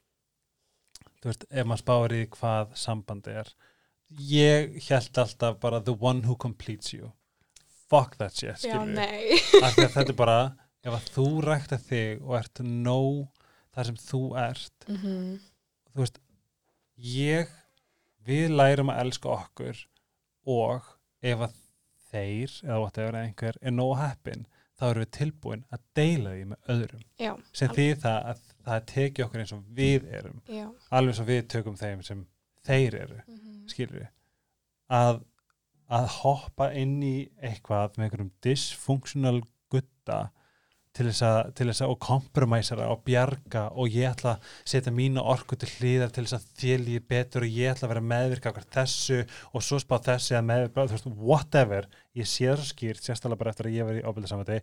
þú veist, ef maður spáir í hvað sambandi er. Ég held alltaf bara the one who completes you fuck that shit, skilur að þetta er bara ef að þú rækta þig og ert nóg þar sem þú ert mm þú veist ég, við lærum að elska okkur og ef að þeir eða whatever eða einhver er nóg heppin þá erum við tilbúin að deila því með öðrum. Já, sem Al- því það að það teki okkur eins og við erum. Já. Alveg svo við tökum þeim sem þeir eru mm skilur við að, að hoppa inn í eitthvað með einhverjum dysfunctional gutta til þess að, til þess að og kompromæsara og bjarga og ég ætla að setja mína orku til hlýðar til þess að líði betur og ég ætla að vera meðvirka okkur þessu og svo spá þessi að meðvirka, þú veist, whatever ég sé það svo skýrt, sérstaklega bara eftir að ég verið í ábyrðið samvæti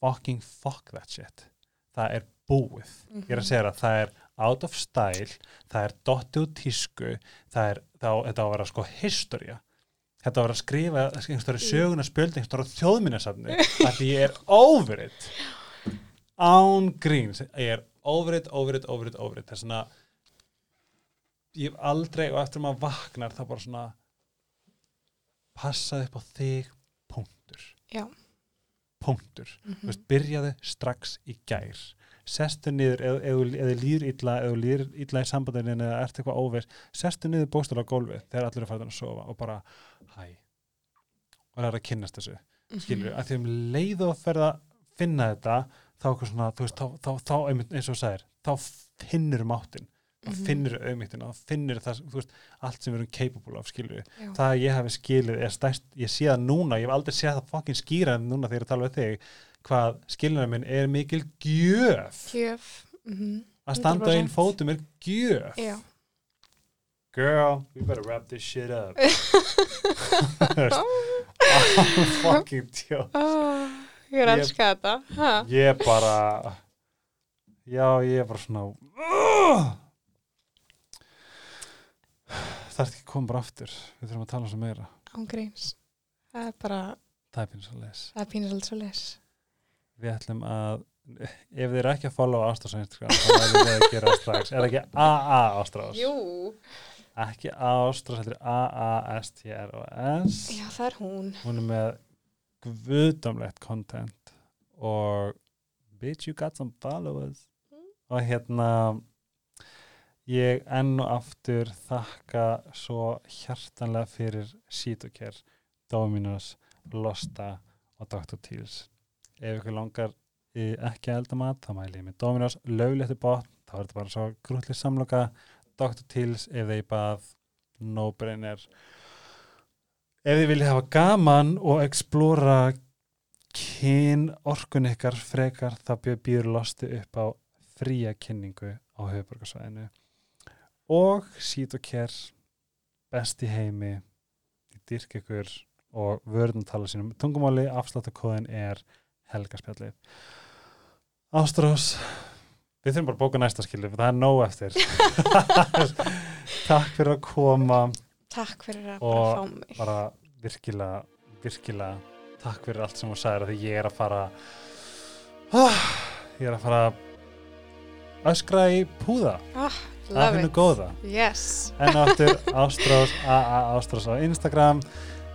fucking fuck that shit. Það er búið. Ég er að segja það, það er out of style það er dotti úr tísku það er, þá, þetta á að vera sko historia þetta á að að skrifa einhverjum söguna spjöld einhverjum þjóðminnarsafni að ég er over it án gríns ég er over it, over it, over it, over it það er svona ég hef aldrei og eftir maður vaknar það bara svona passaði upp á þig punktur. Já. Punktur. Mm þú veist, byrjaðu strax í gær. Sestu niður, eða eð, eð, eð líður illa eða líður illa í sambandinu eða ert eitthvað óviss, sestu niður bóstur á gólfið þegar allir er farin að sofa og bara hæ og það er að kynnast þessu, Mhm. skilur að því um leiðu að ferða finna þetta þá, eitthvað svona, veist, þá, þá, þá eins og þú sagðir, þá finnur máttin þá Mhm. finnur auðmýttina, þá finnur það, þú veist, allt sem við erum capable af, skilur við það að ég hafi skilið er stærst, ég sé það núna, ég hef aldrei séð það fokkin skýra en núna þegar ég tala við þig hvað skilinaður minn er mikil gjöf gjöf mhm. að standa einn 100%. fótum er gjöf já girl, we better wrap this shit up. I'm fucking tjó oh, ég er að Ég- elska þetta. Ha? ég bara já, ég er bara svona uh! það er ekki að koma bara aftur. Við þurfum að tala svo meira. Án gríns. Það er bara, það er pínu svo les. Það er pínir svolítið svo les. Við ætlum að ef þið eru ekki að followa Ástrás á Instagram þá verðum við að gera strax. Er ekki AA Ástrás jú, ekki Ástrás, þetta er A-A-S-T-R-O-S já það er hún hún er með guðdamlegt content og bitch you got some followers Mm. og hérna ég enn og aftur þakka svo hjartanlega fyrir Sítokær, Dominos Losta og Dr. Teals ef ykkur langar í ekki að elda mat, þá mæli ég með Dominos lögléttu bot, þá er þetta bara svo grútli samloka, Dr. Teals ef þeir bað, no brainer. Ef þið viljið hafa gaman og explora kyn orkun ykkar frekar bjö- býður losti upp á fría kynningu á höfuborgarsvæðinu og sít og kér best í heimi í dyrk ykkur og vörðum tala sínum tungumáli, afsláttakóðin er helgaspjallið. Ástrós við þurfum bara að bóka næsta skilu það er nóg eftir takk fyrir að koma Takk fyrir að Og bara fá mig. bara virkilega, virkilega takk fyrir allt sem þú sagðir af því ég er að fara ah, ég er að fara að öskra í púða Ah, love it. góða Yes. en áttur Ástrós AA Ástrós á Instagram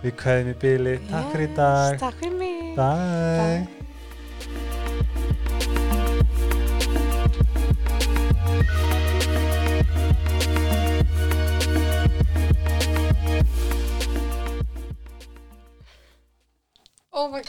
við kveðum í bíli, takk fyrir í Yes, dag Takk fyrir mig. Bye. Oh my